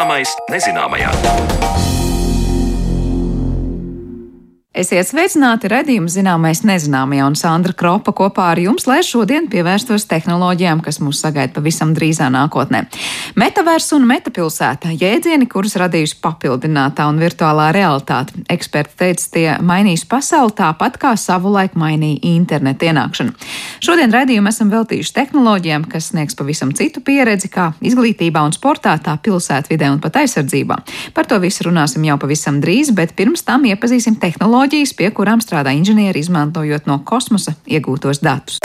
Zināmais nezināmajā. Esiet sveicināti redzējuma zināmais nezināmajā un Sandra Kropa kopā ar jums, lai šodien pievērstos tehnoloģijām, kas mūs sagaida pavisam drīzā nākotnē. Metavers un metapilsēta - jēdzieni, kurus radījusi papildinātā un virtuālā realitāte. Eksperti teica, tie mainīs pasauli tāpat kā savulaik mainīja internetu ienākšanu. Šodien redzējumu esam veltījuši tehnoloģijām, kas sniegs pavisam citu pieredzi, kā izglītībā un sportā, tā pilsētvidē un pat aizsardzībā. Par to visu runāsim jau pavisam drīz, bet pirms tam iepazīsim tehnoloģiju tehnoloģijas, pie kurām strādā inženieri, izmantojot no kosmosa iegūtos datus.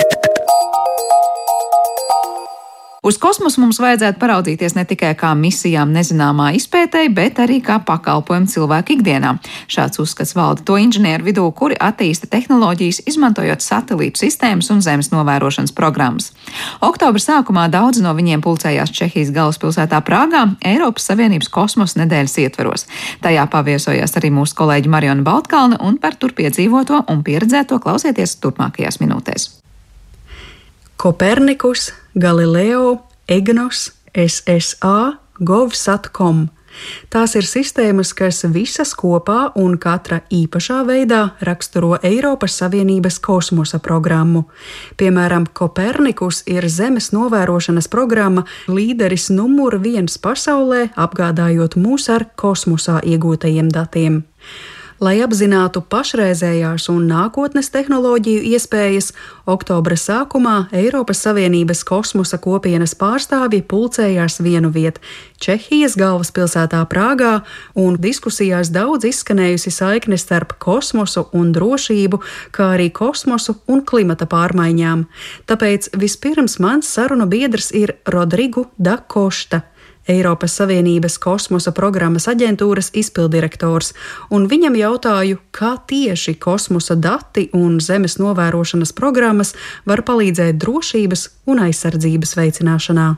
Uz kosmosu mums vajadzētu paraudzīties ne tikai kā misijām nezināmā izpētēji, bet arī kā pakalpojumu cilvēku ikdienā. Šāds uzskats valda to inženieru vidū, kuri attīsta tehnoloģijas, izmantojot satelītu sistēmas un zemes novērošanas programmas. Oktobra sākumā daudz no viņiem pulcējās Čehijas galvaspilsētā Prāgā Eiropas Savienības kosmosa nedēļas ietveros. Tajā paviesojās arī mūsu kolēģi Mariona Baltkalna un par tur piedzīvoto un pieredzēto klausieties turpmākajās minūtēs. Kopernikus, Galileo, Egnos, SSA, Govsatcom. Tās ir sistēmas, kas visas kopā un katra īpašā veidā raksturo Eiropas Savienības kosmosa programmu. Piemēram, Kopernikus ir Zemes novērošanas programma līderis numur viens pasaulē, apgādājot mūs ar kosmosā iegūtajiem datiem. Lai apzinātu pašreizējās un nākotnes tehnoloģiju iespējas, oktobra sākumā Eiropas Savienības kosmosa kopienas pārstāvji pulcējās vienu vietu Čehijas galvaspilsētā Prāgā, un diskusijās daudz izskanējusi saikne starp kosmosu un drošību, kā arī kosmosu un klimata pārmaiņām. Tāpēc vispirms mans sarunu biedrs ir Rodrigu Dakošta Eiropas Savienības kosmosa programmas aģentūras izpildirektors, un viņam jautāju, kā tieši kosmosa dati un zemes novērošanas programmas var palīdzēt drošības un aizsardzības veicināšanā.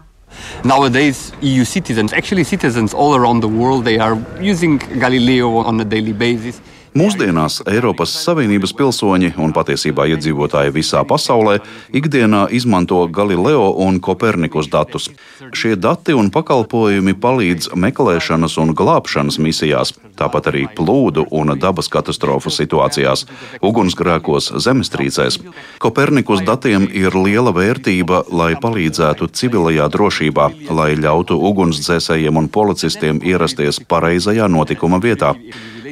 Nowadays, EU citizens, actually citizens all around the world, they are using Galileo on a daily basis. Mūsdienās Eiropas Savienības pilsoņi un patiesībā iedzīvotāji visā pasaulē ikdienā izmanto Galileo un Kopernikus datus. Šie dati un pakalpojumi palīdz meklēšanas un glābšanas misijās, tāpat arī plūdu un dabas katastrofu situācijās, ugunsgrēkos, zemestrīcēs. Kopernikus datiem ir liela vērtība, lai palīdzētu civilajā drošībā, lai ļautu ugunsdzēsējiem un policistiem ierasties pareizajā notikuma vietā.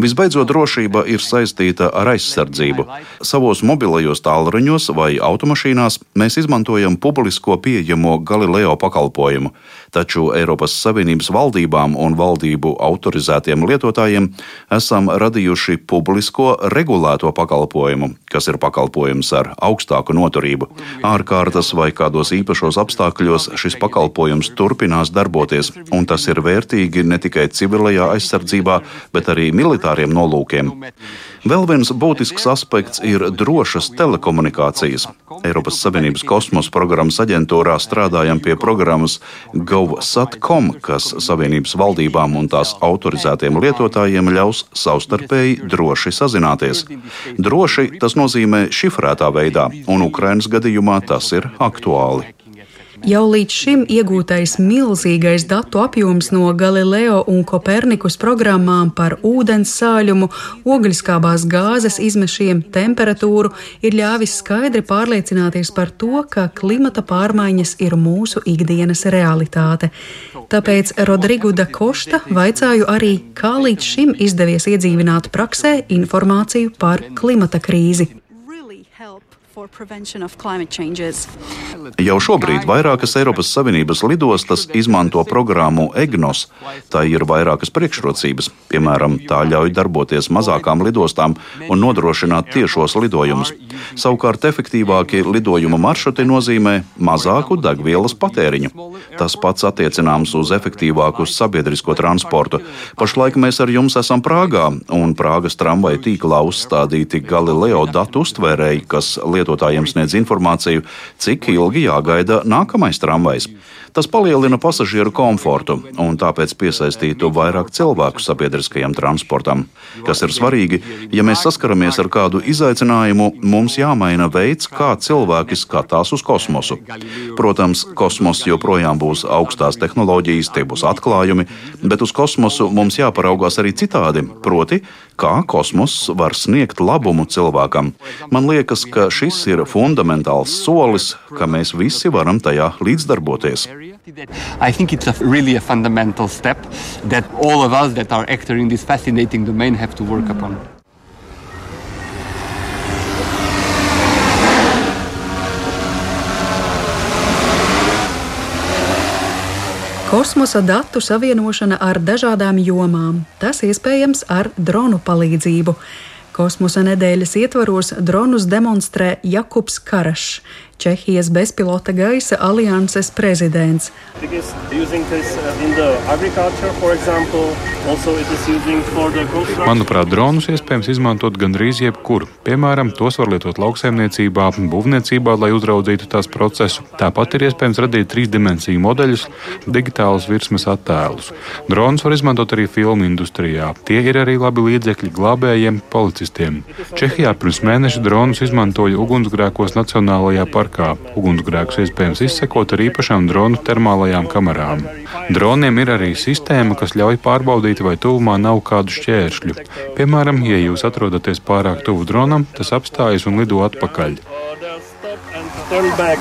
Visbeidzot, drošība ir saistīta ar aizsardzību. Savos mobilajos tālruņos vai automašīnās mēs izmantojam publisko pieejamo Galileo pakalpojumu, taču Eiropas Savienības valdībām un valdību autorizētiem lietotājiem esam radījuši publisko regulēto pakalpojumu, kas ir pakalpojums ar augstāku noturību. Ārkārtas vai kādos īpašos apstākļos šis pakalpojums turpinās darboties, un tas ir vērtīgi ne tikai civilajā aizsardzībā, bet arī militārajā militāriem nolūkiem. Vēl viens būtisks aspekts ir drošas telekomunikācijas. Eiropas Savienības kosmosa programmas aģentūrā strādājam pie programmas GovSatcom, kas Savienības valdībām un tās autorizētiem lietotājiem ļaus savstarpēji droši sazināties. Droši tas nozīmē šifrētā veidā, un Ukrainas gadījumā tas ir aktuāli. Jau līdz šim iegūtais milzīgais datu apjoms no Galileo un Kopernikus programmām par ūdens sāļumu, ogļskābās gāzes izmešiem, temperatūru ir ļāvis skaidri pārliecināties par to, ka klimata pārmaiņas ir mūsu ikdienas realitāte. Tāpēc Rodrigu da Košta vaicāju arī, kā līdz šim izdevies iedzīvināt praksē informāciju par klimata krīzi. Jau šobrīd vairākas Eiropas Savienības lidostas izmanto programmu EGNOS. Tā ir vairākas priekšrocības. Piemēram, tā ļauj darboties mazākām lidostām un nodrošināt tiešos lidojumus. Savukārt, efektīvākie lidojuma maršruti nozīmē mazāku degvielas patēriņu. Tas pats attiecināms uz efektīvāku sabiedrisko transportu. Pašlaik mēs ar jums esam Prāgā, un Prāgas tramvaju tīklā uzstādīti Galileo datu uztvērēji, kas lietotājiem sniedz informāciju, cik ilgi jāgaida nākamais tramvajs. Tas palielina pasažieru komfortu un tāpēc piesaistītu vairāk cilvēku sabiedriskajam transportam. Kas ir svarīgi, ja mēs saskaramies ar kādu izaicinājumu, mums jāmaina veids, kā cilvēki skatās uz kosmosu. Protams, kosmos joprojām būs augstās tehnoloģijas, tie būs atklājumi, bet uz kosmosu mums jāparaugās arī citādi, proti, kā kosmos var sniegt labumu cilvēkam. Man liekas, ka šis ir fundamentāls solis, ka mēs visi varam tajā līdzdarboties. I think it's a really a fundamental step that all of us that are actors in this fascinating domain have to work upon. Kosmosa datu savienošana ar dažādām jomām. Tas iespējams ar dronu palīdzību. Kosmosa nedēļas ietvaros dronus demonstrē Jakubs Karašs, Čehijas bezpilota gaisa alianses prezidents. Manuprāt, dronus iespējams izmantot gandrīz jebkur. Piemēram, tos var lietot lauksaimniecībā, būvniecībā, lai uzraudzītu tās procesu. Tāpat ir iespējams radīt trīsdimensiju modeļus, digitālus virsmas attēlus. Dronus var izmantot arī filmu industrijā. Tie ir arī labi līdzekļi glābējiem, policistiem. Čehijā pirms mēneša dronus izmantoja ugunsgrēkos Nacionālajā parkā parkā. Ugunsgrēkus iespējams izsekot ar īpašām dronu termālajām kamerām. Droniem ir arī sistēma, kas ļauj pārbaudīt, vai tuvumā nav kādu šķēršļu. Piemēram, ja jūs atrodaties pārāk tuvu dronam, tas apstājas un lido atpakaļ. Turn back.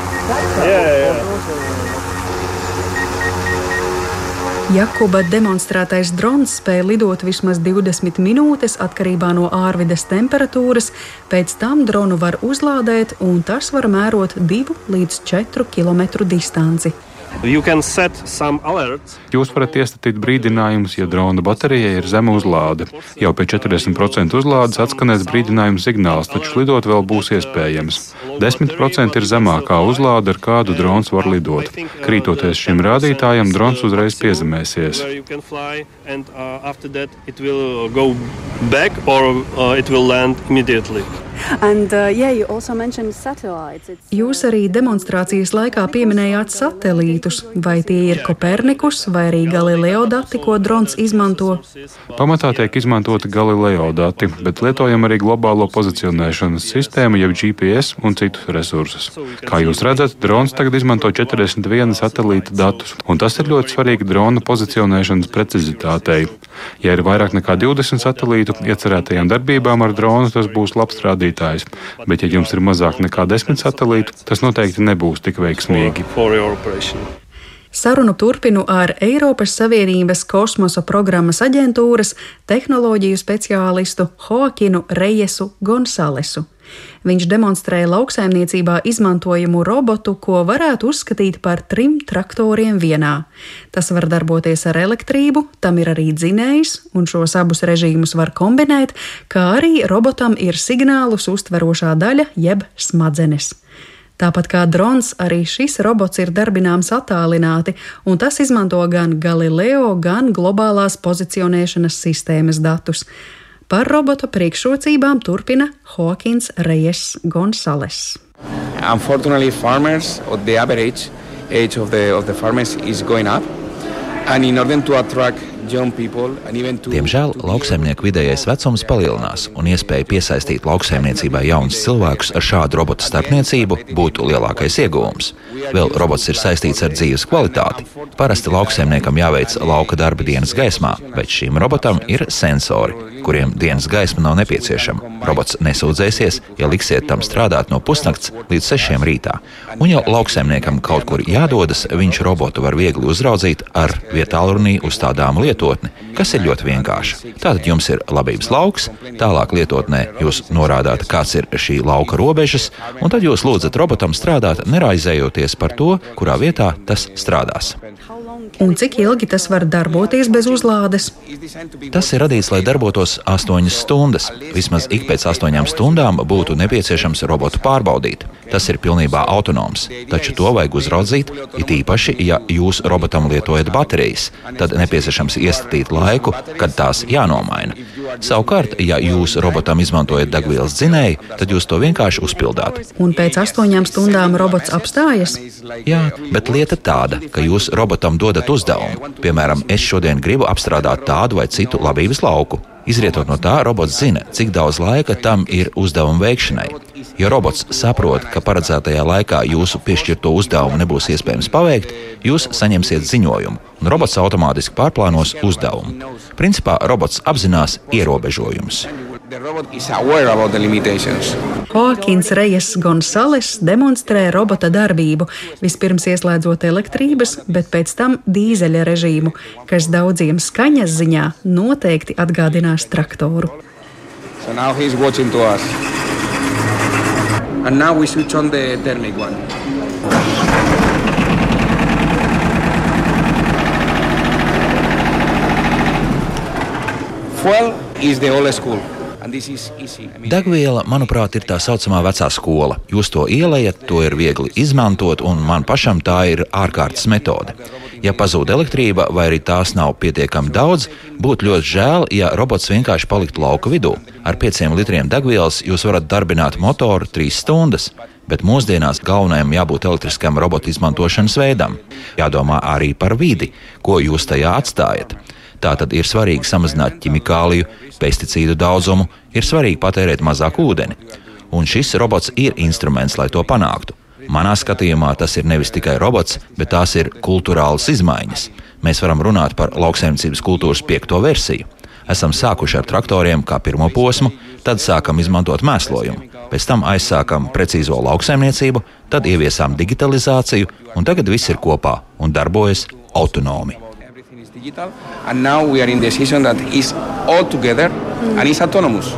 Yeah, yeah. Jakuba demonstrētais drons spēja lidot vismaz 20 minūtes atkarībā no ārvides temperatūras, pēc tam dronu var uzlādēt un tas var mērot 2 līdz 4 km distanci. Jūs varat iestatīt brīdinājumus, ja drona baterijai ir zema uzlāde. Jau pēc 40% uzlādes atskanēs brīdinājuma signāls, taču lidot vēl būs iespējams. 10% ir zemākā uzlāde, ar kādu drons var lidot. Krītoties šim rādītājam, drons uzreiz piezemēsies. And, uh, yeah, Jūs arī demonstrācijas laikā pieminējāt satelītus. Vai tie ir Kopernikus vai arī Galileo dati, ko drons izmanto? Pamatā tiek izmantoti Galileo dati, bet lietojam arī globālo pozicionēšanas sistēmu, jeb GPS un citus resursus. Kā jūs redzat, drons tagad izmanto 41 satelīta datus, un tas ir ļoti svarīgi drona pozicionēšanas precizitātei. Ja ir vairāk nekā 20 satelītu iecerētajām darbībām ar dronu, tas būs labs rādītājs. Bet, ja jums ir mazāk nekā 10 satelītu, tas noteikti nebūs tik veiksmīgi. Sarunu turpinu ar Eiropas Savienības kosmosa programmas aģentūras tehnoloģiju speciālistu Hoakinu Rejesu Gonzalesu. Viņš demonstrēja lauksaimniecībā izmantojamu robotu, ko varētu uzskatīt par trim traktoriem vienā. Tas var darboties ar elektrību, tam ir arī dzinējs, un šos abus režīmus var kombinēt, kā arī robotam ir signālus uztverošā daļa jeb smadzenes. Tāpat kā drons, arī šis robots ir darbināms attālināti, un tas izmanto gan Galileo, gan globālās pozicionēšanas sistēmas datus. Par robota priekšrocībām turpina Hawkins Reyes Gonzales. Unfortunately, farmers, the average age of the, of the farmers is going up. And in order to attract Diemžēl lauksaimnieku vidējais vecums palielinās, un iespēja piesaistīt lauksaimniecībai jaunus cilvēkus ar šādu robotu starpniecību būtu lielākais ieguvums. Vēl robots ir saistīts ar dzīves kvalitāti. Parasti lauksaimniekam jāveic lauka darba dienas gaismā, bet šim robotam ir sensori, kuriem dienas gaisma nav nepieciešama. Robots nesūdzēsies, ja liksiet tam strādāt no pusnakts līdz sešiem rītā. Un, ja lauksaimniekam kaut kur jādodas, viņš robotu var viegli uzraudzīt ar vietālrunī uzstādām lietotni, kas ir ļoti vienkārša. Tātad jums ir labības lauks, tālāk lietotnē jūs norādāt, kāds ir šī lauka robežas, un tad jūs lūdzat robotam strādāt, neraizējoties par to, kurā vietā tas strādās. Un cik ilgi tas var darboties bez uzlādes? Tas ir radīts, lai darbotos 8 stundas. Vismaz ik pēc 8 stundām būtu nepieciešams robotu pārbaudīt. Tas ir pilnībā autonoms, taču to vajag uzraudzīt, it īpaši, ja jūs robotam lietojat baterijas, tad nepieciešams iestatīt laiku, kad tās jānomaina. Savukārt, ja jūs robotam izmantojat degvielas dzinēju, tad jūs to vienkārši uzpildāt. Un pēc astoņām stundām robots apstājas? Jā, bet lieta tāda, ka jūs robotam dodat uzdevumu. Piemēram, es šodien gribu apstrādāt tādu vai citu labības lauku. Izrietot no tā, robots zina, cik daudz laika tam ir uzdevuma veikšanai. Ja robots saprot, ka paredzētajā laikā jūsu piešķirto uzdevumu nebūs iespējams paveikt, jūs saņemsiet ziņojumu, un robots automātiski pārplānos uzdevumu. Principā robots apzinās ierobežojumus. Hoakins Rejas Gonzales demonstrē robota darbību, vispirms ieslēdzot elektrības, bet pēc tam dīzeļa režīmu, kas daudziem skaņas ziņā noteikti atgādinās traktoru. So now he's watching to us. And now we switch on the thermic one. Fuel is the old school. Degviela, manuprāt, ir tā saucamā vecā skola. Jūs to ielējat, to ir viegli izmantot, un man pašam tā ir ārkārtas metode. Ja pazūd elektrība, vai arī tās nav pietiekami daudz, būtu ļoti žēl, ja robots vienkārši paliktu lauka vidū. Ar pieciem litriem degvielas jūs varat darbināt motoru trīs stundas. Bet mūsdienās galvenajam jābūt elektriskam robotu izmantošanas veidam. Jādomā arī par vidi, ko jūs tajā atstājat. Tātad ir svarīgi samazināt ķimikāliju, pesticīdu daudzumu, ir svarīgi patērēt mazāk ūdeni. Un šis robots ir instruments, lai to panāktu. Manā skatījumā tas ir nevis tikai robots, bet tās ir kultūrālas izmaiņas. Mēs varam runāt par lauksaimniecības kultūras piekto versiju. Esam sākuši ar traktoriem kā pirmo posmu, tad sākam izmantot mēslojumu, pēc tam aizsākam precīzo lauksaimniecību, tad ieviesām digitalizāciju, un tagad viss ir kopā un darbojas autonomi digital, and now we are in the season that is all together and is autonomous.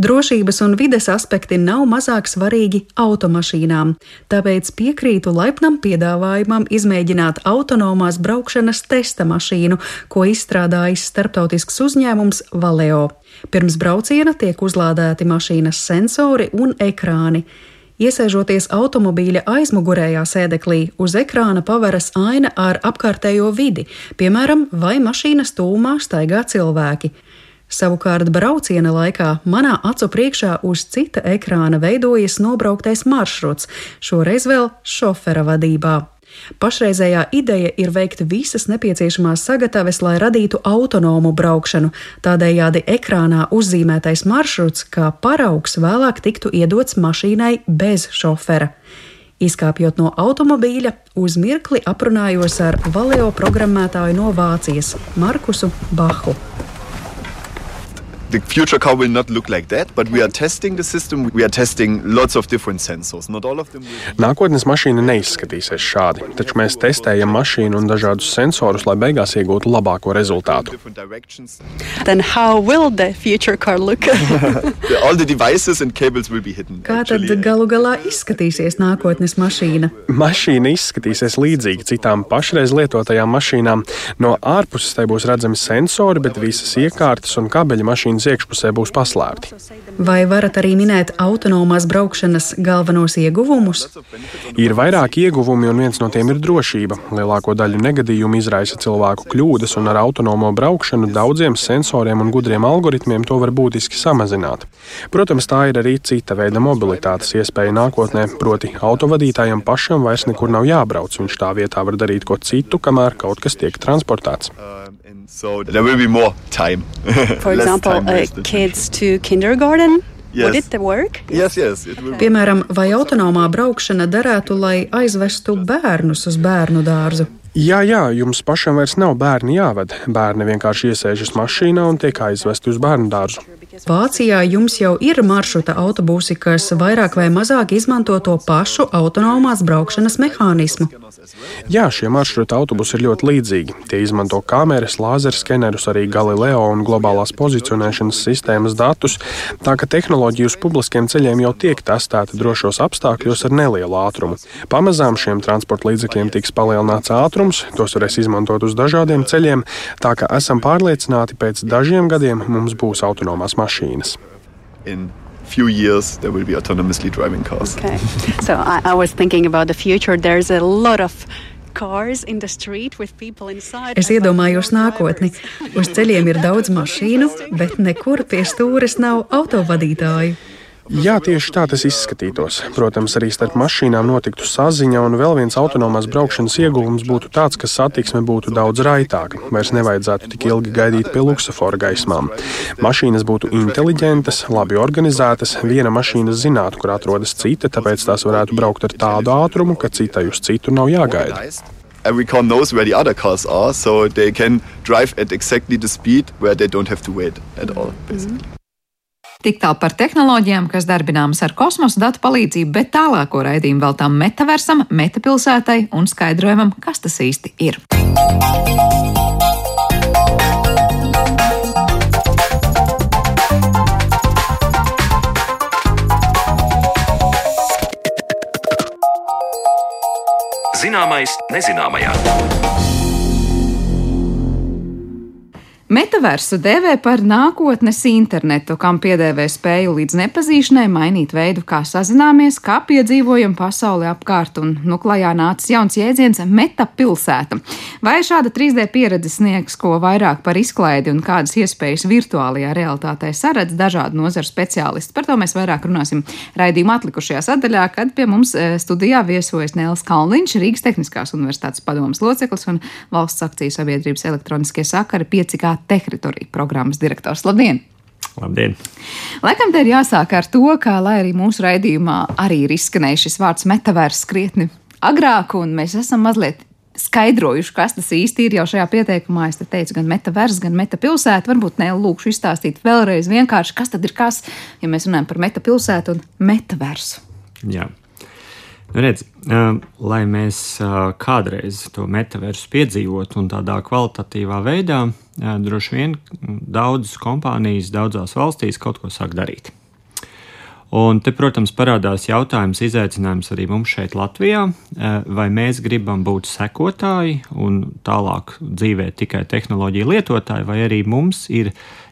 Drošības un vides aspekti nav mazāk svarīgi automašīnām, tāpēc piekrītu laipnam piedāvājumam izmēģināt autonomās braukšanas testa mašīnu, ko izstrādājis starptautisks uzņēmums Valeo. Pirms brauciena tiek uzlādēti mašīnas sensori un ekrāni. Iesēžoties automobīļa aizmugurējā sēdeklī, uz ekrāna paveras aina ar apkārtējo vidi, piemēram, vai mašīnas tūmā staigā cilvēki. Savukārt brauciena laikā manā acu priekšā uz cita ekrāna veidojas nobrauktais maršruts, šoreiz vēl šofera vadībā. Pašreizējā ideja ir veikt visas nepieciešamās sagataves, lai radītu autonomu braukšanu. Tādējādi ekrānā uzzīmētais maršruts kā paraugs vēlāk tiktu iedots mašīnai bez šofera. Izkāpjot no automobīļa, uz mirkli aprunājos ar valeo programmētāju no Vācijas, Markusu Bahu the future car will not look like that, but we are testing the system. We are testing lots of different sensors. Not all of them. Will... Nākotnes mašīna neizskatīsies šādi, taču mēs testējam mašīnu un dažādus sensorus, lai beigās iegūtu labāko rezultātu. Then how will the future car look? all the devices and cables will be hidden. Kā tad galu galā izskatīsies nākotnes mašīna? Mašīna izskatīsies līdzīgi citām pašreiz lietotajām mašīnām. No ārpuses tai būs redzami sensori, bet visas iekārtas un kabeļi mašīnas mašīnas iekšpusē būs paslēpti. Vai varat arī minēt autonomās braukšanas galvenos ieguvumus? Ir vairāki ieguvumi, un viens no tiem ir drošība. Lielāko daļu negadījumu izraisa cilvēku kļūdas, un ar autonomo braukšanu daudziem sensoriem un gudriem algoritmiem to var būtiski samazināt. Protams, tā ir arī cita veida mobilitātes iespēja nākotnē, proti, autovadītājam pašam vairs nekur nav jābrauc. Viņš tā vietā var darīt ko citu, kamēr kaut kas tiek transportēts. So there will be more time. For example, time uh, kids to kindergarten. Yes. Would it work? Yes, yes, Piemēram, vai autonomā braukšana derētu, lai aizvestu bērnus uz bērnu dārzu? Jā, jā, jums pašam vairs nav bērni jāved. Bērni vienkārši iesēžas mašīnā un tiek aizvesti uz bērnu dārzu. Vācijā jums jau ir maršruta autobusi, kas vairāk vai mazāk izmanto to pašu autonomās braukšanas mehānismu. Jā, šie maršruta autobusi ir ļoti līdzīgi. Tie izmanto kameras, lāzerskenerus, arī Galileo un globālās pozicionēšanas sistēmas datus, tā ka tehnoloģija uz publiskiem ceļiem jau tiek testēta drošos apstākļos ar nelielu ātrumu. Pamazām šiem transporta līdzekļiem tiks palielināts ātrums, tos varēs izmantot uz dažādiem ceļiem, tā ka esam pārliecināti, pēc dažiem gadiem mums būs autonomās mašīnas. In few years there will be autonomously driving cars. Okay. so I, I was thinking about the future. There's a lot of Es iedomājos nākotni. Uz ceļiem ir daudz mašīnu, bet nekur pie stūres nav autovadītāju. Jā, tieši tā tas izskatītos. Protams, arī starp mašīnām notiktu saziņa, un vēl viens autonomās braukšanas ieguvums būtu tāds, ka satiksme būtu daudz raitāka. Vairs nevajadzētu tik ilgi gaidīt pie luksofora gaismām. Mašīnas būtu inteliģentas, labi organizētas, viena mašīna zinātu, kur atrodas cita, tāpēc tās varētu braukt ar tādu ātrumu, ka citai uz citu nav jāgaida. Every car knows where the other cars are, so they can drive at exactly the speed where they don't have to wait at all. Basically. Mm -hmm. Tik tālu par tehnoloģijām, kas darbināmas ar kosmosa datu palīdzību, bet tālāko raidījumu veltām metaversam, metapilsētai un skaidrojumam, kas tas īsti ir. Zināmais nezināmajā. Metaversu dēvē par nākotnes internetu, kam piedēvē spēju līdz nepazīšanai mainīt veidu, kā sazināmies, kā piedzīvojam pasauli apkārt, un nu klajā nācis jauns jēdziens - metapilsēta. Vai šāda 3D pieredze sniegs ko vairāk par izklaidi un kādas iespējas virtuālajā realitātē saredz dažādu nozaru speciālisti? Par to mēs vairāk runāsim raidījuma atlikušajā sadaļā, kad pie mums e, studijā viesojas Nēls Kalniņš, Rīgas Tehniskās universitātes padomas loceklis un valsts akciju sabiedrības elektroniskie sakari 5K Tehritorija programmas direktors. Labdien! Labdien! Laikam te ir jāsāk ar to, ka, lai arī mūsu raidījumā arī ir izskanējis šis vārds metavērs krietni agrāk, un mēs esam mazliet skaidrojuši, kas tas īsti ir jau šajā pieteikumā. Es te teicu, gan metavers, gan metapilsēta. Varbūt ne lūkšu izstāstīt vēlreiz vienkārši, kas tad ir kas, ja mēs runājam par metapilsētu un metaversu. Jā. Redz, lai mēs kādreiz to metaversu piedzīvotu un tādā kvalitatīvā veidā, droši vien daudzas kompānijas daudzās valstīs kaut ko sāk darīt. Un te, protams, parādās jautājums, izaicinājums arī mums šeit, Latvijā, vai mēs gribam būt sekotāji un tālāk dzīvē tikai tehnoloģiju lietotāji, vai arī mums ir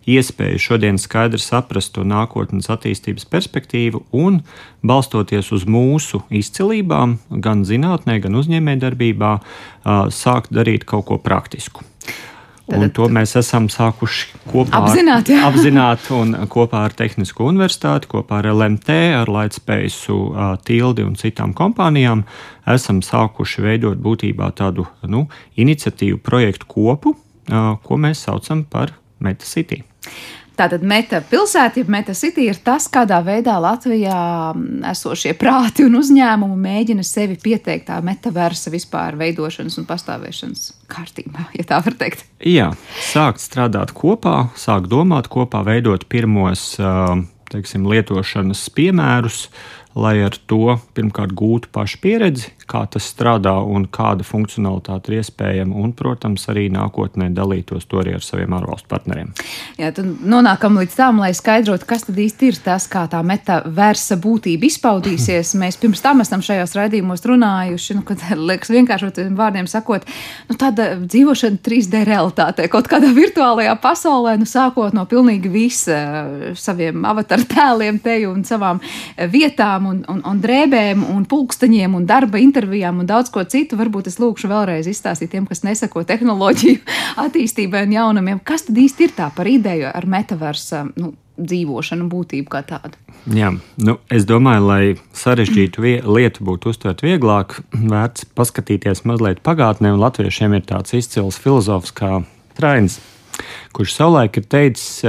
iespēju šodien skaidri saprast to nākotnes attīstības perspektīvu un, balstoties uz mūsu izcilībām, gan zinātnē, gan uzņēmējdarbībā, sākt darīt kaut ko praktisku. Un to mēs esam sākuši kopā apzināt, ar, apzināt un kopā ar Tehnisko universitāti, kopā ar LMT, ar Lightspēju, Tildi un citām kompānijām. Esam sākuši veidot būtībā tādu nu, iniciatīvu projektu kopu, ko mēs saucam par MetaCity. Tātad meta pilsēta, jeb meta city ir tas, kādā veidā Latvijā esošie prāti un uzņēmumi mēģina sevi pieteikt tā metaversa vispār veidošanas un pastāvēšanas kārtībā, ja tā var teikt. Jā, sākt strādāt kopā, sākt domāt kopā, veidot pirmos teiksim, lietošanas piemērus, lai ar to pirmkārt gūtu pašu pieredzi, kā tas strādā un kāda funkcionalitāte ir iespējama, un, protams, arī nākotnē dalītos to arī ar saviem ārvalstu partneriem. Jā, tad nonākam līdz tam, lai skaidrotu, kas tad īsti ir tas, kā tā metaversa būtība izpaudīsies. Mēs pirms tam esam šajos raidījumos runājuši, nu, kad liekas vienkāršot vārdiem sakot, nu, tāda dzīvošana 3D realitātē, kaut kādā virtuālajā pasaulē, nu, sākot no pilnīgi visa saviem avatar tēliem te un savām vietām un, un, un drēbēm un pulksteņiem un darba intervijām intervijām un daudz ko citu. Varbūt es lūkšu vēlreiz izstāstīt tiem, kas nesako tehnoloģiju attīstībai un jaunumiem, kas tad īsti ir tā par ideju ar metaversa nu, dzīvošanu, būtību kā tādu. Jā, nu, es domāju, lai sarežģītu lietu būtu uztvert vieglāk, vērts paskatīties mazliet pagātnē, un latviešiem ir tāds izcils filozofs kā Trains, kurš savulaik ir teicis,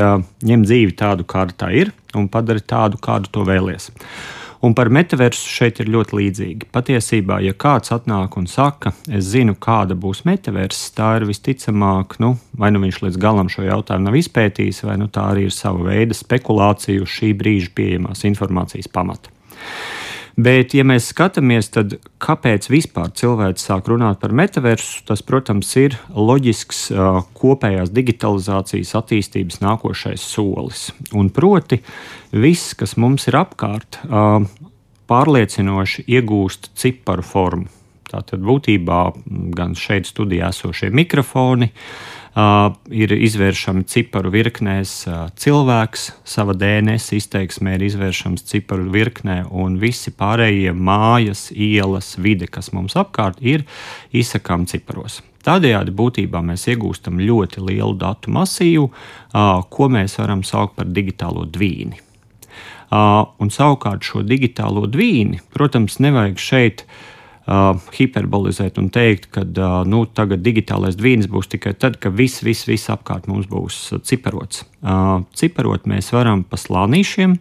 ņem dzīvi tādu, kāda tā ir, un padari tādu, kādu to vēlies. Un par metaversu šeit ir ļoti līdzīgi. Patiesībā, ja kāds atnāk un saka, es zinu, kāda būs metaversa, tā ir visticamāk, nu, vai nu viņš līdz galam šo jautājumu nav izpētījis, vai nu tā arī ir sava veida spekulācija uz šī brīža pieejamās informācijas pamata. Bet, ja mēs skatāmies, tad kāpēc vispār cilvēks sāk runāt par metaversu, tas, protams, ir loģisks uh, kopējās digitalizācijas attīstības nākošais solis. Un proti, viss, kas mums ir apkārt, uh, pārliecinoši iegūst ciparu formu. Tātad būtībā gan šeit studijā esošie mikrofoni, uh, Uh, ir izvēršami ciparu virknēs. Uh, cilvēks savā DNS izteiksmē ir izvēršams ciparu virknē, un visi pārējie mājas, ielas, vide, kas mums apkārt, ir izsakām ciparos. Tādējādi būtībā mēs iegūstam ļoti lielu datu masīvu, uh, ko mēs varam saukt par digitālo dvīni. Un savukārt šo digitālo dvīni, protams, nevajag šeit uh, uh, hiperbolizēt un teikt, ka uh, nu, tagad digitālais dvīns būs tikai tad, kad viss, viss, viss apkārt mums būs ciparots. Uh, ciparot mēs varam pa slānīšiem,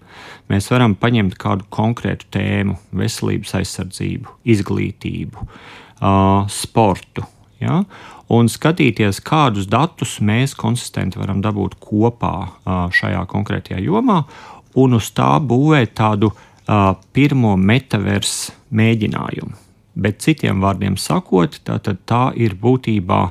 mēs varam paņemt kādu konkrētu tēmu, veselības aizsardzību, izglītību, uh, sportu. Ja? Un skatīties, kādus datus mēs konsistenti varam dabūt kopā šajā konkrētajā jomā, un uz tā būvēt tādu pirmo metaversu mēģinājumu. Bet citiem vārdiem sakot, tā, tā ir būtībā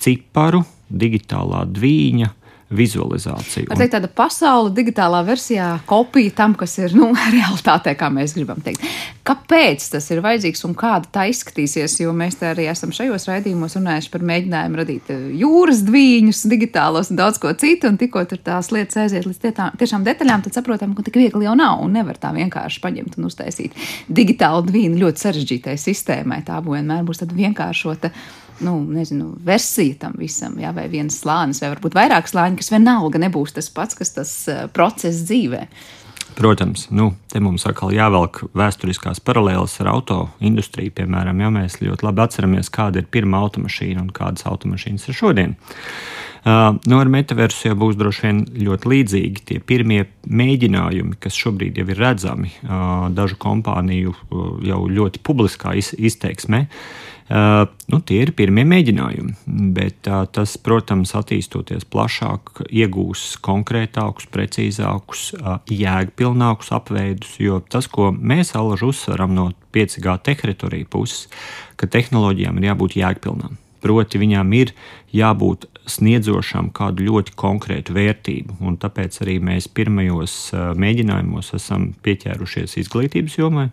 ciparu digitālā dvīņa vizualizāciju. Tā ir tāda pasaule, digitālā versijā, kopija tam, kas ir nu, realitātē, kā mēs gribam teikt. Kāpēc tas ir vajadzīgs un kāda tā izskatīsies? Jo mēs arī esam šajos raidījumos runājuši par mēģinājumu radīt eh, jūras dviņus, digitālos un daudz ko citu. Un tikko tur tās lietas aiziet līdz tietām, tiešām detaļām, tad saprotam, ka tik viegli jau nav un nevar tā vienkārši paņemt un uztaisīt digitālu dvīnu ļoti sarežģītai sistēmai. Tā vienmēr būs tāda vienkāršota nu, nezinu, versija tam visam, jā, vai viens slānis, vai varbūt vairāk slāņi, kas vienalga nebūs tas pats, kas tas process dzīvē. Protams, nu, te mums atkal jāvelk vēsturiskās paralēles ar auto industriju. Piemēram, ja mēs ļoti labi atceramies, kāda ir pirmā automašīna un kādas automašīnas ir šodien. Uh, nu, ar metaversu jau būs droši vien ļoti līdzīgi. Tie pirmie mēģinājumi, kas šobrīd jau ir redzami uh, dažu kompāniju uh, jau ļoti publiskā iz, izteiksmē, Uh, nu, tie ir pirmie mēģinājumi, bet tas, protams, attīstoties plašāk, iegūs konkrētākus, precīzākus, jēgpilnākus apveidus. Jo tas, ko mēs alaži uzsveram no 5G teritorijas puses, ka tehnoloģijām ir jābūt jēgpilnām. Proti, viņām ir jābūt sniedzošām kādu ļoti konkrētu vērtību. Un tāpēc arī mēs pirmajos mēģinājumos esam pieķērušies izglītības jomai,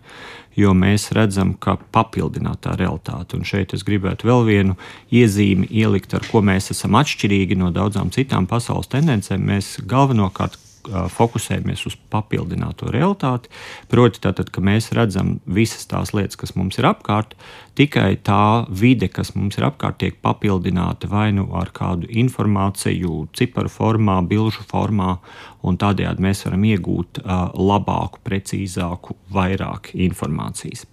jo mēs redzam, ka papildinātā realitāte. Un šeit es gribētu vēl vienu iezīmi ielikt, ar ko mēs esam atšķirīgi no daudzām citām pasaules tendencēm. Mēs galvenokārt fokusējamies uz papildināto realitāti. Proti, tātad, ka mēs redzam visas tās lietas, kas mums ir apkārt, tikai tā vide, kas mums ir apkārt, tiek papildināta vai nu ar kādu informāciju, ciparu formā, bilžu formā, un tādējādi mēs varam iegūt labāku, precīzāku, vairāk informācijas.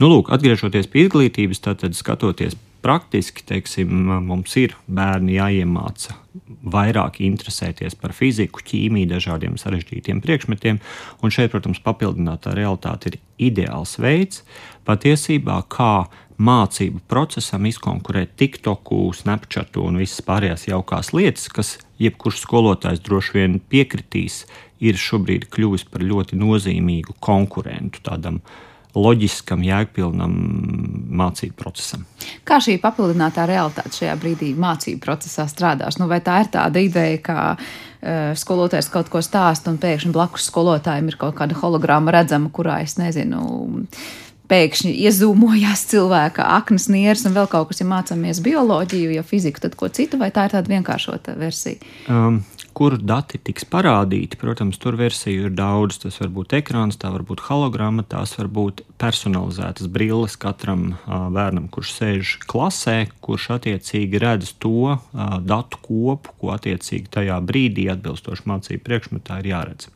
Nu, lūk, atgriežoties pie izglītības, tad skatoties praktiski teiksim, mums ir bērni jāiemāca vairāk interesēties par fiziku, ķīmiju, dažādiem sarežģītiem priekšmetiem. Un šeit, protams, papildinātā realitāte ir ideāls veids patiesībā, kā mācību procesam izkonkurēt TikToku, Snapchatu un visas pārējās jaukās lietas, kas jebkurš skolotājs droši vien piekritīs, ir šobrīd kļuvis par ļoti nozīmīgu konkurentu tādam loģiskam, jēgpilnam mācību procesam. Kā šī papildinātā realitāte šajā brīdī mācību procesā strādās? Nu, vai tā ir tāda ideja, ka uh, skolotājs kaut ko stāsta un pēkšņi blakus skolotājiem ir kaut kāda hologrāma redzama, kurā es nezinu. Pēkšņi iezūmojās cilvēka aknas nieres un vēl kaut kas, ja mācāmies bioloģiju, ja fiziku, tad ko citu, vai tā ir tāda vienkāršota versija? Um, kur dati tiks parādīti. Protams, tur versiju ir daudz. Tas var būt ekrāns, tā var būt hologramma, tās var būt personalizētas brilles katram uh, bērnam, kurš sēž klasē, kurš attiecīgi redz to uh, datu kopu, ko attiecīgi tajā brīdī atbilstoši mācību priekšmetā ir jāredz.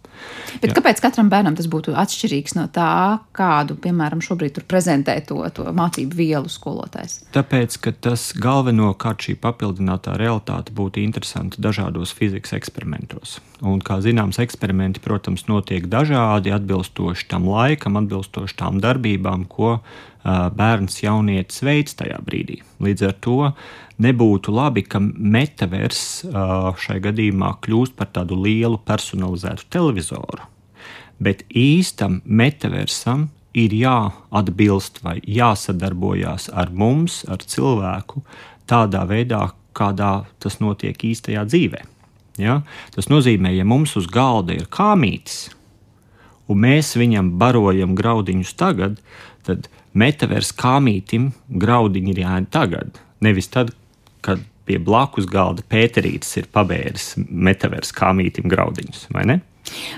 Bet Jā. kāpēc katram bērnam tas būtu atšķirīgs no tā, kādu, piemēram, šobrīd prezentē to, to mācību vielu skolotājs? Tāpēc, ka tas galvenokārt šī papildinātā realitāte būtu interesanta dažādos fizikas eksperimentos. Un, kā zināms, eksperimenti, protams, notiek dažādi, atbilstoši tam laikam, atbilstoši tām darbībām, ko bērns jaunietis veids tajā brīdī. Līdz ar to nebūtu labi, ka metavers šai gadījumā kļūst par tādu lielu personalizētu televizoru. Bet īstam metaversam ir jāatbilst vai jāsadarbojās ar mums, ar cilvēku, tādā veidā, kādā tas notiek īstajā dzīvē. Ja? Tas nozīmē, ja mums uz galda ir kāmītis, un mēs viņam barojam graudiņus tagad, tad metavers kāmītim graudiņi ir jāņem tagad, nevis tad, kad pie blakus galda Pēterītis ir pabēris metavers kāmītim graudiņus, vai ne?